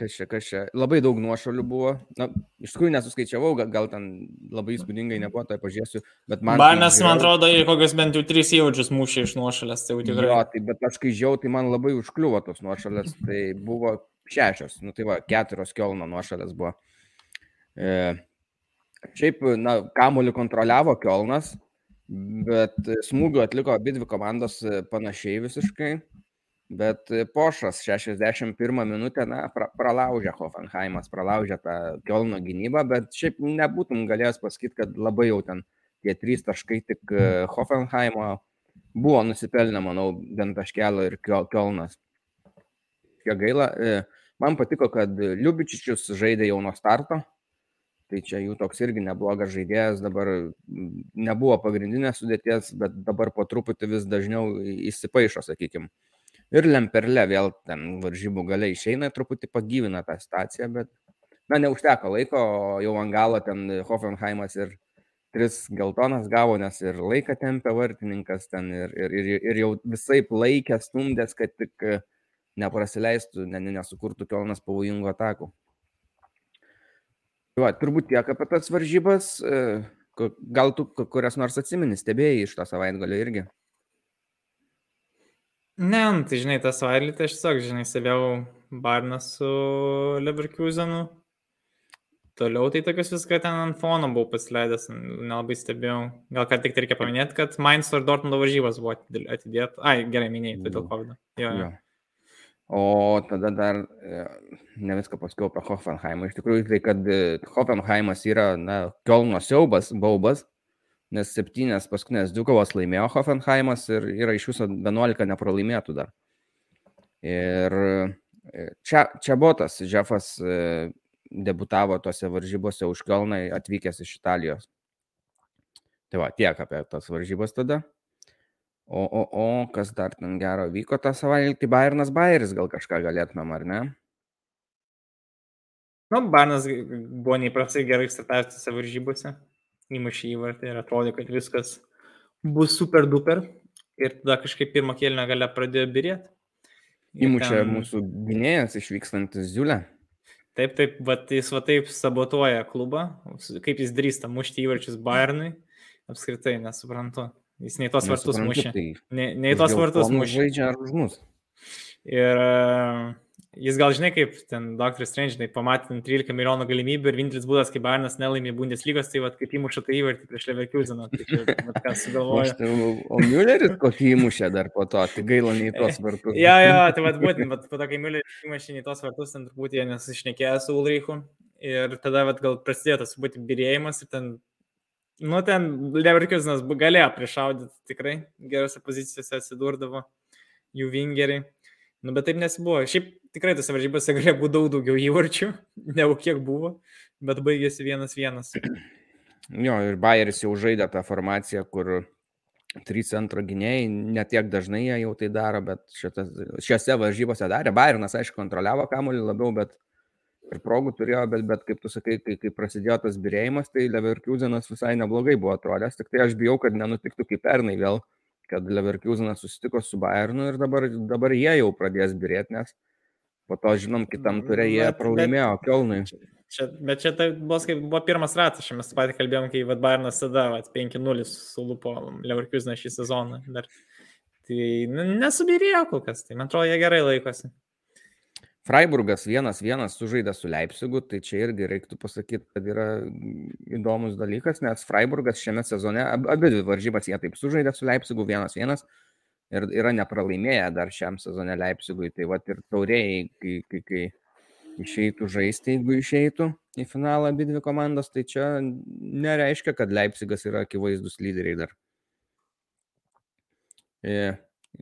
Kas čia, kas čia. Labai daug nuošalių buvo. Na, iš tikrųjų nesuskaičiavau, gal, gal ten labai įspūdingai nebuvo, tai pažiūrėsiu. Bet man... Barnas, man atrodo, ir kokias bent jau trys įvačius mušė iš nuošalės, tai jau tikrai. Jo, tai bet aš kai žiau, tai man labai užkliuvo tos nuošalės. Tai buvo šešios, nu tai va, keturios Kielno nuošalės buvo. E, šiaip, na, kamuolį kontroliavo Kielnas, bet smūgių atliko abi dvi komandos panašiai visiškai. Bet Pošas 61 minutę, na, pra, pralaužė Hoffenheimas, pralaužė tą Kielno gynybą, bet šiaip nebūtum galėjęs pasakyti, kad labai jau ten tie trys taškai tik Hoffenheimo buvo nusipelnę, manau, bent taškelio ir Kielnas. Kiek gaila, man patiko, kad Liubičičius žaidė jau nuo starto, tai čia jų toks irgi neblogas žaidėjas, dabar nebuvo pagrindinės sudėties, bet dabar po truputį vis dažniau įsipaišo, sakykime ir Lemperle vėl ten varžybų galiai išeina, truputį pagyvina tą situaciją, bet, na, neužteko laiko, jau ant galo ten Hoffenheimas ir tris geltonas gavo, nes ir laiką tempė vartininkas ten ir, ir, ir, ir jau visai laikė stumdės, kad tik neprasileistų, ne, nesukurtų kelnas pavojingų atakų. Va, turbūt tiek apie tas varžybas, gal tu kurias nors atsimeni, stebėjai iš to savaitgalio irgi. Ne, nu, tai žinai, tas savaitgalį tai aš tiesiog, žinai, stebėjau Barną su Leverkusenu. Toliau tai tokius viską ten ant fono buvau pasileidęs, nelabai stebėjau. Gal ką tik tai reikia paminėti, kad Mainz ir Dortmundo varžybos buvo atidėt. Ai, gerai minėjai, tai dėl COVID. Jo, jo. O tada dar ne viską pasakiau apie Hoffenheimą. Iš tikrųjų, tai kad Hoffenheimas yra, na, Kielno siaubas, baubas, nes septynės paskutinės dvi kovas laimėjo Hoffenheimas ir yra iš viso 11 nepralaimėtų dar. Ir e, čia, čia botas, Jeffas e, debutavo tose varžybose už Kelną atvykęs iš Italijos. Tai va, tiek apie tas varžybas tada. O, o, o, kas dar ten gero vyko tą savaitę, tai Bayernas Bayeris gal kažką galėtumėm, ar ne? Nu, Bayernas buvo neįprastai gerai startavęs tose varžybose įmušė įvartį ir atrodė, kad viskas bus super duper. Ir tada kažkaip pirmą kėlinę gale pradėjo birėti. Įmušė ten... mūsų gynėjas išvykstantis Ziulė. Taip, taip, bet jis va taip sabotuoja klubą, kaip jis drįsta mušti įvarčius Bayernui, apskritai nesuprantu. Jis nei tos vartus mušė. Tai nei, nei tos vartus mušė. Žaidžia ar už mus. Ir Jis gal žinai, kaip ten Dr. Strange, tai pamatė 13 milijonų galimybių ir vienintelis būdas, kaip Bayernas nelaimė Bundeslygos, tai vad kaip įmuša tai įvartį prieš Leverkuseną. Tai ką [laughs] sugalvoja. O Mülleris kokį įmušė dar po to, tai gaila nei tos [laughs] vartus. Ja, ja, tai vad [laughs] būtent, bet po to, kai Mülleris įmušė nei tos vartus, ten turbūt jie nesušnekėjo su Ulrichu. Ir tada vad gal prasidėjo tas būti birėjimas ir ten, nu ten Leverkusenas galėjo prišaudyti tikrai, gerose pozicijose atsidurdavo jų vingeriai. Nu, bet taip nesibuvo. Šiaip tikrai tose varžybose galėjo būti daug daugiau įvarčių, [laughs] negu kiek buvo, bet baigėsi vienas vienas. [clears throat] Jo, ir Bayeris jau žaidė tą formaciją, kur trys centro gynėjai, netiek dažnai jie jau tai daro, bet šitas, šiose varžybose darė. Bayernas, aišku, kontroliavo kamuolį labiau, bet ir progų turėjo, bet, bet kaip tu sakai, kai, kai prasidėjo tas birėjimas, tai Leverkusenas visai neblogai buvo atrodęs, tik tai aš bijau, kad nenutiktų kaip pernai vėl kad Leverkusenas susitiko su Bayernu ir dabar, dabar jie jau pradės birėti, nes po to, žinom, kitam turė jie pralaimėjo Kelnui. Čia, bet čia tai buvo, kaip buvo pirmas ratas, čia mes patys kalbėjom, kai vat, Bayernas tada 5-0 sulupo Leverkuseną šį sezoną. Dar. Tai nesubirėjo kol kas, tai man atrodo, jie gerai laikosi. Freiburgas 1-1 sužaidė su Leipzigu, tai čia irgi reiktų pasakyti, kad yra įdomus dalykas, nes Freiburgas šiame sezone, abi dvi varžybas jie taip sužaidė su Leipzigu 1-1 ir yra nepralaimėję dar šiam sezone Leipzigui, tai va ir taurėjai, kai, kai, kai išeitų žaisti, jeigu išeitų į finalą abi dvi komandos, tai čia nereiškia, kad Leipzigas yra akivaizdus lyderiai dar. E,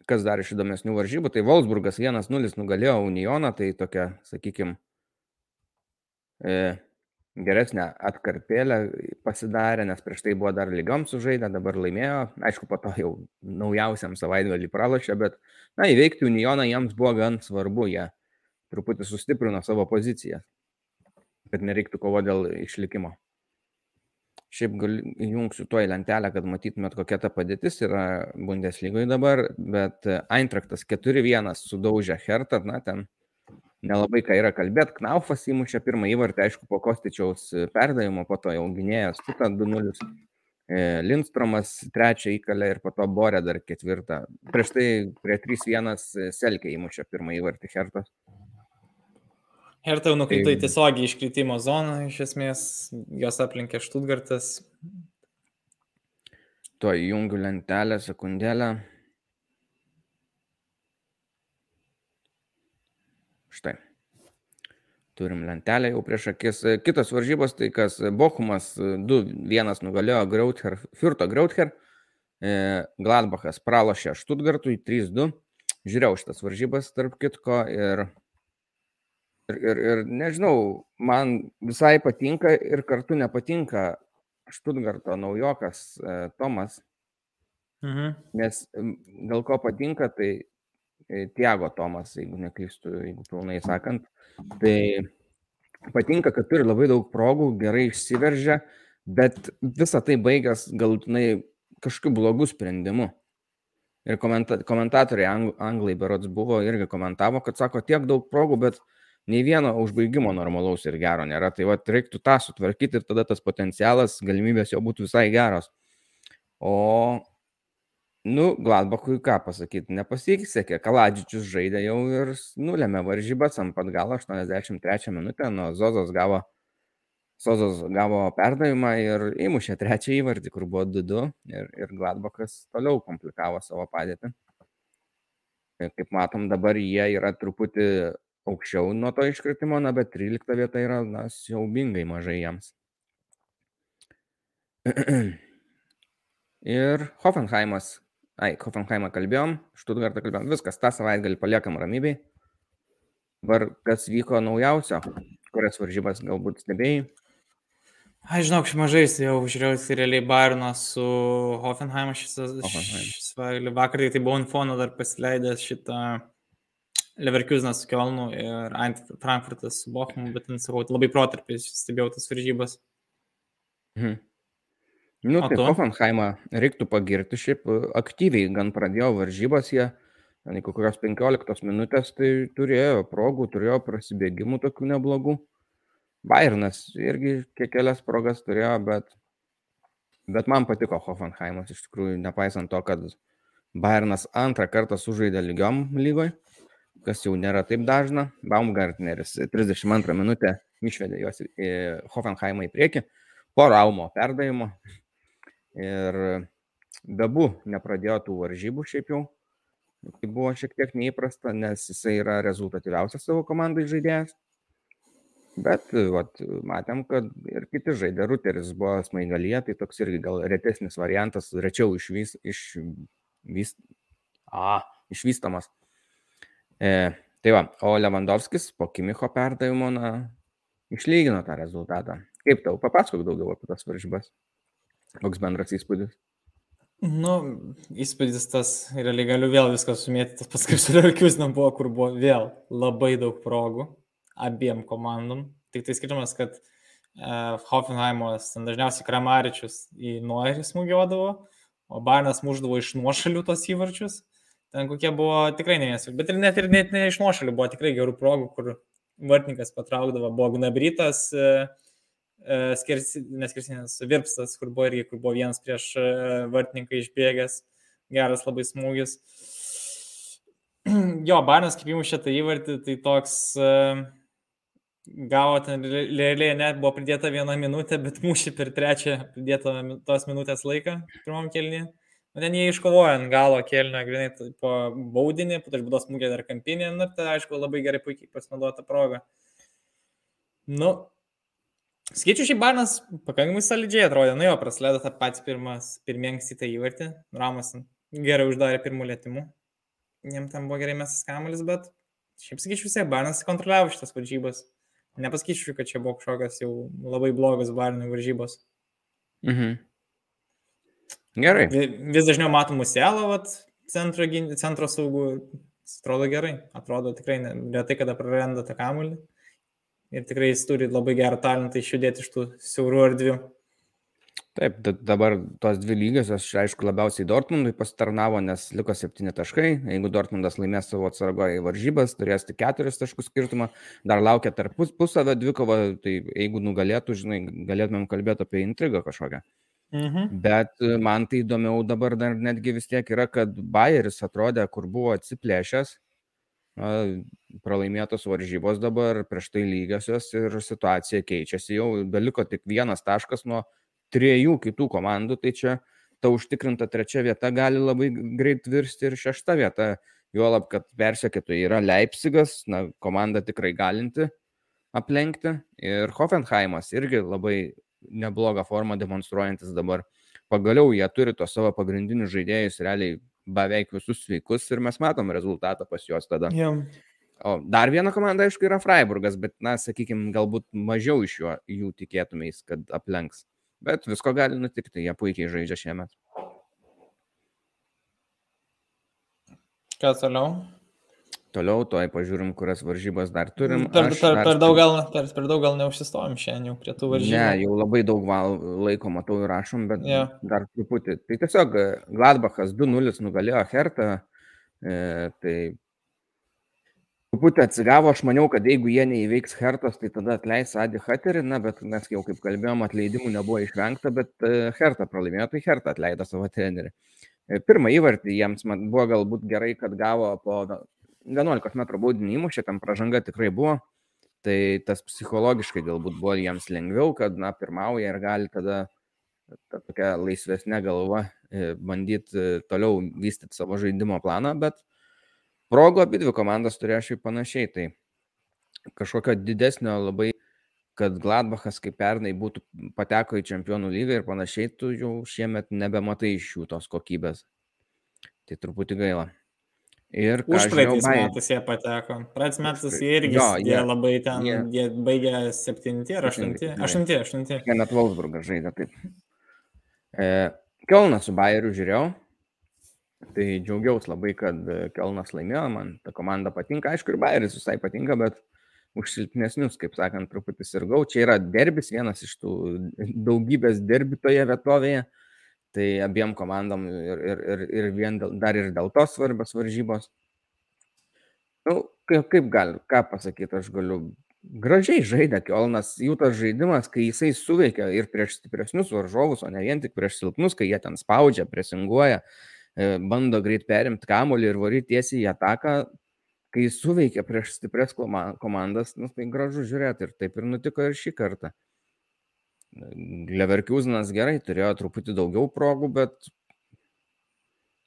Kas dar iš įdomesnių varžybų, tai Wolfsburgas 1-0 nugalėjo Unioną, tai tokia, sakykime, geresnė atkarpėlė pasidarė, nes prieš tai buvo dar lygiom sužaidę, dabar laimėjo, aišku, po to jau naujausiam savaitgalį pralašė, bet, na, įveikti Unioną jiems buvo gan svarbu, jie truputį sustiprino savo poziciją, kad nereiktų kovo dėl išlikimo. Šiaip gal įjungsiu tuo į lentelę, kad matytumėt, kokia ta padėtis yra Bundeslygoje dabar, bet Eintraktas 4-1 sudaužė Hertą, na ten nelabai ką yra kalbėti. Knaufas įmušė pirmą įvartį, aišku, po Kostičiaus perdavimo, po to jau gynėjas kitą 2-0. E, Lindstromas trečią įkalę ir po to Borė dar ketvirtą. Prieš tai prie 3-1 Selkė įmušė pirmą įvartį Hertas. Hertau nukrito į tai- tiesiogiai iškritimo zoną, iš esmės jos aplinkė Štutgartas. Tuo įjungiu lentelę, sekundėlę. Štai. Turim lentelę jau prieš akis. Kitos varžybos, tai kas Bochumas 2-1 nugalėjo Grauther, Fürto Grauther, e, Gladbachas pralošė Štutgartui 3-2. Žiūrėjau šitas varžybas, tarp kitko, ir, ir, ir, ir nežinau, man visai patinka ir kartu nepatinka Štutgarto naujokas e, Tomas. Mhm. Nes dėl ko patinka, tai E, Tiago Tomas, jeigu neklystu, jeigu pilnai sakant. Tai patinka, kad turi labai daug progų, gerai išsiveržia, bet visą tai baigęs galutinai kažkokiu blogu sprendimu. Ir komenta, komentatoriai ang, anglai berots buvo irgi komentavo, kad sako tiek daug progų, bet nei vieno užbaigimo normalaus ir gero nėra. Tai va, reiktų tą sutvarkyti ir tada tas potencialas, galimybės jau būtų visai geros. O Nu, Gladbachui ką pasakyti, nepasisekė, Kaladžičius žaidė jau ir nulėmė varžybas ant pat galo 83 minutę, nuo Zozos gavo, Zozos gavo perdavimą ir įmušė trečią įvartį, kur buvo 2-2 ir, ir Gladbachas toliau komplikavo savo padėtį. Kaip matom, dabar jie yra truputį aukščiau nuo to iškritimo, na, bet 13 vieta yra, na, siaubingai mažai jiems. [clears throat] ir Hoffenheimas Ai, Hoffenheimą kalbėjom, Štutgartą kalbėjom, viskas, tą savaitgalį paliekam ramybėj. Var kas vyko naujausio, kurias varžybas galbūt stebėjai? Aš žinau, aš mažai jau žiūrėjau realiai Bayerną su Hoffenheimu šis savaitgalį. Vakar tai buvau infoną dar pasileidęs šitą Leverkusenas su Kielnu ir Frankfurtas su Bochumu, bet, sakau, labai protarpiais stebėjau tas varžybas. Mhm. Nu, tai Hoffenheimą reiktų pagirti, šiaip e, aktyviai gan pradėjo varžybas jie, ten kokios 15 minutės, tai turėjo progų, turėjo prasibėgimų tokių neblogų. Bayernas irgi kelias progas turėjo, bet, bet man patiko Hoffenheimas iš tikrųjų, nepaisant to, kad Bayernas antrą kartą sužaidė lygiom lygoj, kas jau nėra taip dažna. Baumgartneris 32 minutę išvedė juos į Hoffenheimą į priekį po Raumo perdavimo. Ir Bebu nepradėjo tų varžybų šiaip jau. Tai buvo šiek tiek neįprasta, nes jisai yra rezultatyviausias savo komandai žaidėjas. Bet vat, matėm, kad ir kiti žaidė. Ruteris buvo smaigalyje, tai toks irgi gal retesnis variantas, rečiau išvys, išvys, a, išvystamas. E, tai va, o Lewandowskis po Kimicho perdavimo, na, išlygino tą rezultatą. Kaip tau, papasakok daugiau apie tas varžybas. Koks bendras įspūdis? Nu, įspūdis tas, realiai galiu vėl viską sumėti, tas pats kaip su Leverkusenom buvo, kur buvo vėl labai daug progų abiem komandom. Tik tai skirtumas, kad uh, Hoffenheimos ten dažniausiai Kramaričius į nuorį smūgiuodavo, o Barnas muždavo iš nuošalių tos įvarčius. Ten kokie buvo tikrai neėsiu, bet ir net ir net ne iš nuošalių buvo tikrai gerų progų, kur vartininkas patraukdavo, buvo Gnabrytas. Uh, E, neskirsinės virpstas, kur buvo irgi, kur buvo vienas prieš e, vartininką išbėgęs, geras labai smūgis. [clears throat] Jo, Barnas kaip įmušė tą įvartį, tai toks gavo ten realiai net buvo pridėta viena minutė, bet mušė per trečią pridėtą tos minutės laiką pirmam kelnį. O ten jie iškovojo ant galo kelnio, grinai po baudinį, po to išbūdos smūgė dar kampinį, nu, tai aišku, labai gerai puikiai pasinaudojo tą progą. Nu, Skaičiu šį Barnas pakankamai solidžiai atrodė, nu jo, praleido tą patį pirmas, pirmiengsį tą įvartį, Ramas gerai uždarė pirmų lėtimų, jiem tam buvo gerai mesas kamuolis, bet šiaip sakyčiau, vis tiek Barnas kontroliavo šitas varžybas. Nepasakyčiau, kad čia buvo kažkokios jau labai blogos Barnų varžybos. Mhm. Gerai. Vis dažniau matom Musielą, centro, centro saugų, atrodo gerai, atrodo tikrai retai, kada praranda tą kamuolį ir tikrai jis turi labai gerą talentą išjudėti iš tų siaurų erdvių. Taip, dabar tos dvi lygiosios, aišku, labiausiai Dortmundui pasitarnavo, nes liko septyni taškai. Jeigu Dortmundas laimės savo atsargoje varžybas, turės tik keturis taškus skirtumą. Dar laukia tarp pus, pusavę dvikovą, tai jeigu nugalėtų, žinai, galėtumėm kalbėti apie intrigą kažkokią. Mhm. Bet man tai įdomiau dabar dar netgi vis tiek yra, kad Bayeris atrodė, kur buvo atsiplėšęs, pralaimėtos varžybos dabar, prieš tai lygiosios ir situacija keičiasi. Jau beliko tik vienas taškas nuo trijų kitų komandų, tai čia ta užtikrinta trečia vieta gali labai greit virsti ir šešta vieta. Juolab, kad persekėtojai yra Leipzigas, na, komanda tikrai galinti aplenkti. Ir Hoffenheimas irgi labai neblogą formą demonstruojantis dabar. Pagaliau jie turi tos savo pagrindinius žaidėjus realiai beveik visus sveikus ir mes matom rezultatą pas juos tada. Yeah. O dar viena komanda, aišku, yra Freiburgas, bet, na, sakykime, galbūt mažiau iš jo, jų tikėtumės, kad aplenks. Bet visko gali nutikti, jie puikiai žaidžia šiemet. Ką toliau? Toliau, toj pažiūrim, kurias varžybas dar turim. Per, per, per, daug gal, per, per daug gal neužsistovim šiandien jau prie tų varžybų. Ne, jau labai daug val, laiko matau ir rašom, bet yeah. dar truputį. Tai tiesiog e, Gladbachas 2-0 nugalėjo Hertą. E, tai truputį atsigavo, aš maniau, kad jeigu jie neįveiks Hertos, tai tada atleis Adi Haterį, na, bet mes jau kaip kalbėjom, atleidimų nebuvo išvengta, bet e, Hertą pralaimėjo, tai Hertą atleido savo trenerį. E, pirmą įvartį jiems man buvo galbūt gerai, kad gavo po 11 m baudinį įmušę, tam pražanga tikrai buvo, tai tas psichologiškai galbūt buvo jiems lengviau, kad, na, pirmauja ir gali tada ta tokia laisvesnė galva e, bandyti toliau vystyti savo žaidimo planą, bet progų abi dvi komandos turėjo šiaip panašiai. Tai kažkokio didesnio labai, kad Gladbachas kaip pernai būtų pateko į čempionų lygą ir panašiai, tu jau šiemet nebematai iš jų tos kokybės. Tai truputį gaila. Ir užpraeitais metais jie pateko. Praeitais metais jie irgi jo, jie, jie labai ten, jie, jie baigė septinti ar aštunti. Aštunti, aštunti. Jie net Wolfsburgą žaidė taip. E, Kelną su Bayeriu žiūrėjau, Tai džiaugiausi labai, kad Kelnas laimėjo, man ta komanda patinka, aišku, ir Bayeris visai patinka, bet už silpnesnius, kaip sakant, truputį sirgau. Čia yra derbis, vienas iš tų daugybės derbi toje vietovėje. Tai abiem komandom ir, ir, ir, ir vien dėl, dar ir dėl to svarbios varžybos. Nu, kaip, kaip gal, ką pasakyti, aš galiu. Gražiai žaidė Kielnas, jų tas žaidimas, kai jisai suveikia ir prieš stipresnius varžovus, o ne vien tik prieš silpnus, kai jie ten spaudžia, presinguoja. E, bando greit perimti kamuolį ir varyti tiesiai į ataką, kai suveikia prieš stiprias komandas, nu, tai gražu žiūrėti ir taip ir nutiko ir šį kartą. Leverkusenas gerai turėjo truputį daugiau progų, bet,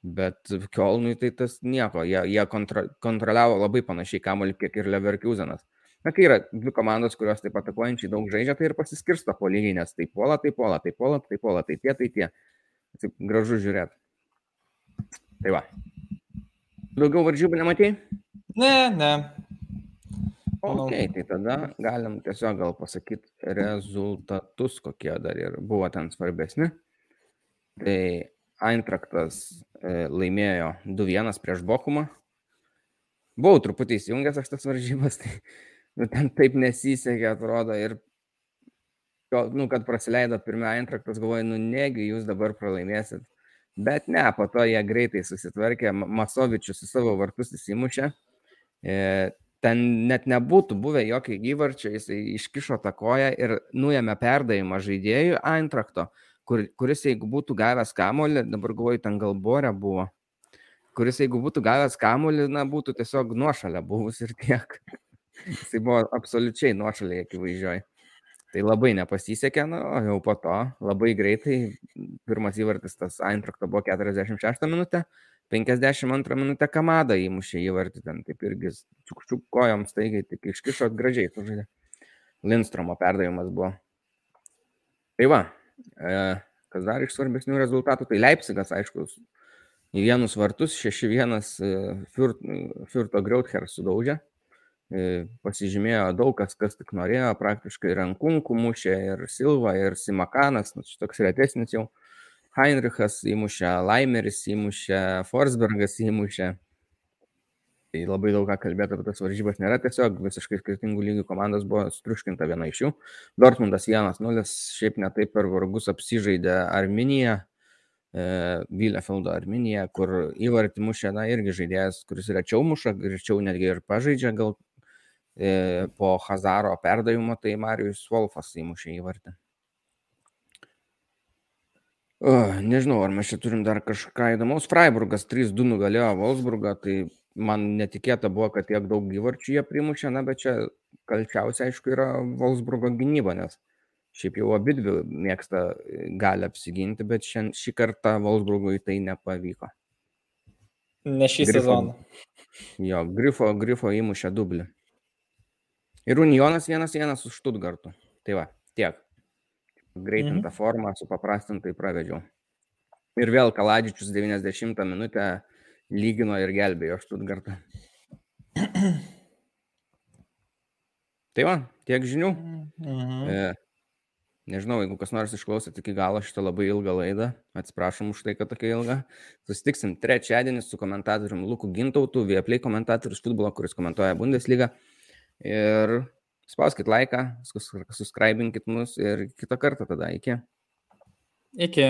bet Kielnui tai tas nieko, jie, jie kontra, kontroliavo labai panašiai kamuolį, kiek ir Leverkusenas. Na, kai yra dvi komandos, kurios taip atakuojančiai daug žaidžia, tai ir pasiskirsto po lygiai, nes tai puola, tai puola, tai puola, tai puola, tai tie, tai tie. Taip gražu žiūrėti. Tai va. Daugiau varžybų nematėjai? Ne, ne. Ok, tai tada galim tiesiog gal pasakyti rezultatus, kokie dar ir buvo ten svarbesni. Tai Eintraktas e, laimėjo 2-1 prieš Bokumą. Buvau truputį įsijungęs aš tas varžybas, [laughs] tai nu, ten taip nesisekė, atrodo, ir nu, kad praleido pirmą Eintraktas, galvoju, nu negi jūs dabar pralaimėsit. Bet ne, po to jie greitai susitvarkė, Masovičius su savo vartus įsimušė. E, ten net nebūtų buvę jokio įvarčio, jis iškišo tą koją ir nuėmė perdavimą žaidėjų Eintrakto, kur, kuris jeigu būtų gavęs kamolį, dabar galvoju, ten gal borė buvo, kuris jeigu būtų gavęs kamolį, na, būtų tiesiog nuošalia buvus ir tiek. [laughs] Jisai buvo absoliučiai nuošaliai akivaizdžiai. Tai labai nepasisekė, na, o jau po to labai greitai pirmas įvartis tas Eintrakto buvo 46 minutė, 52 minutę Kamada įmušė įvartį ten, taip irgi čiukščiuk kojom staigiai, tik iškišot gražiai sužaidė. Lindstromo perdavimas buvo. Tai va, e, kas dar iš svarbesnių rezultatų, tai Leipzigas, aišku, į vienus vartus 6-1 Furto Greuther sudaužė. E, pasižymėjo daug kas, kas tik norėjo, praktiškai rankunkų mušė ir Silva, ir Simakanas, nu, toks retesnis jau. Heinrichas įmušė, Laimeris įmušė, Forsbergas įmušė. Tai labai daug ką kalbėti apie tas varžybas nėra, tiesiog visiškai skirtingų lygių komandos buvo struškinta viena iš jų. Dortmundas 1-0, šiaip netaip per vargus apsižaidė Arminiją, e, Bielefeldo Arminiją, kur įvartį mušė, na, irgi žaidėjas, kuris rečiau muša, greičiau netgi ir pažaidžia, gal e, po Hazaro perdavimo, tai Marijus Wolfas įmušė įvartį. O, nežinau, ar mes čia turim dar kažką įdomaus. Freiburgas 3-2 nugalėjo Wolfsburgą, tai man netikėta buvo, kad tiek daug įvarčių jie primušė, na, bet čia kalčiausia, aišku, yra Wolfsburgo gynyba, nes šiaip jau abi dvi mėgsta e, gali apsiginti, bet šian, šį kartą Wolfsburgui tai nepavyko. Ne šį grifo, sezoną. Jo, Grifo, Grifo įmušė dublį. Ir Unionas 1-1 su Štutgartu. Tai va, tiek. Greitinta mhm. forma, supaprastintai pravedžiau. Ir vėl Kaladžičius 90 minutę lygino ir gelbėjo Štutgartą. Tai va, tiek žinių. Mhm. E, nežinau, jeigu kas nors išklausėt iki galo šitą labai ilgą laidą, atsiprašom už tai, kad tokia ilga. Susitiksim trečiadienį su komentatoriumi Luku Gintautu, Vieplay komentatorius futbolo, kuris komentuoja Bundesliga. Ir spauskit laiką, suscribinkit mus ir kitą kartą tada. Iki. Iki.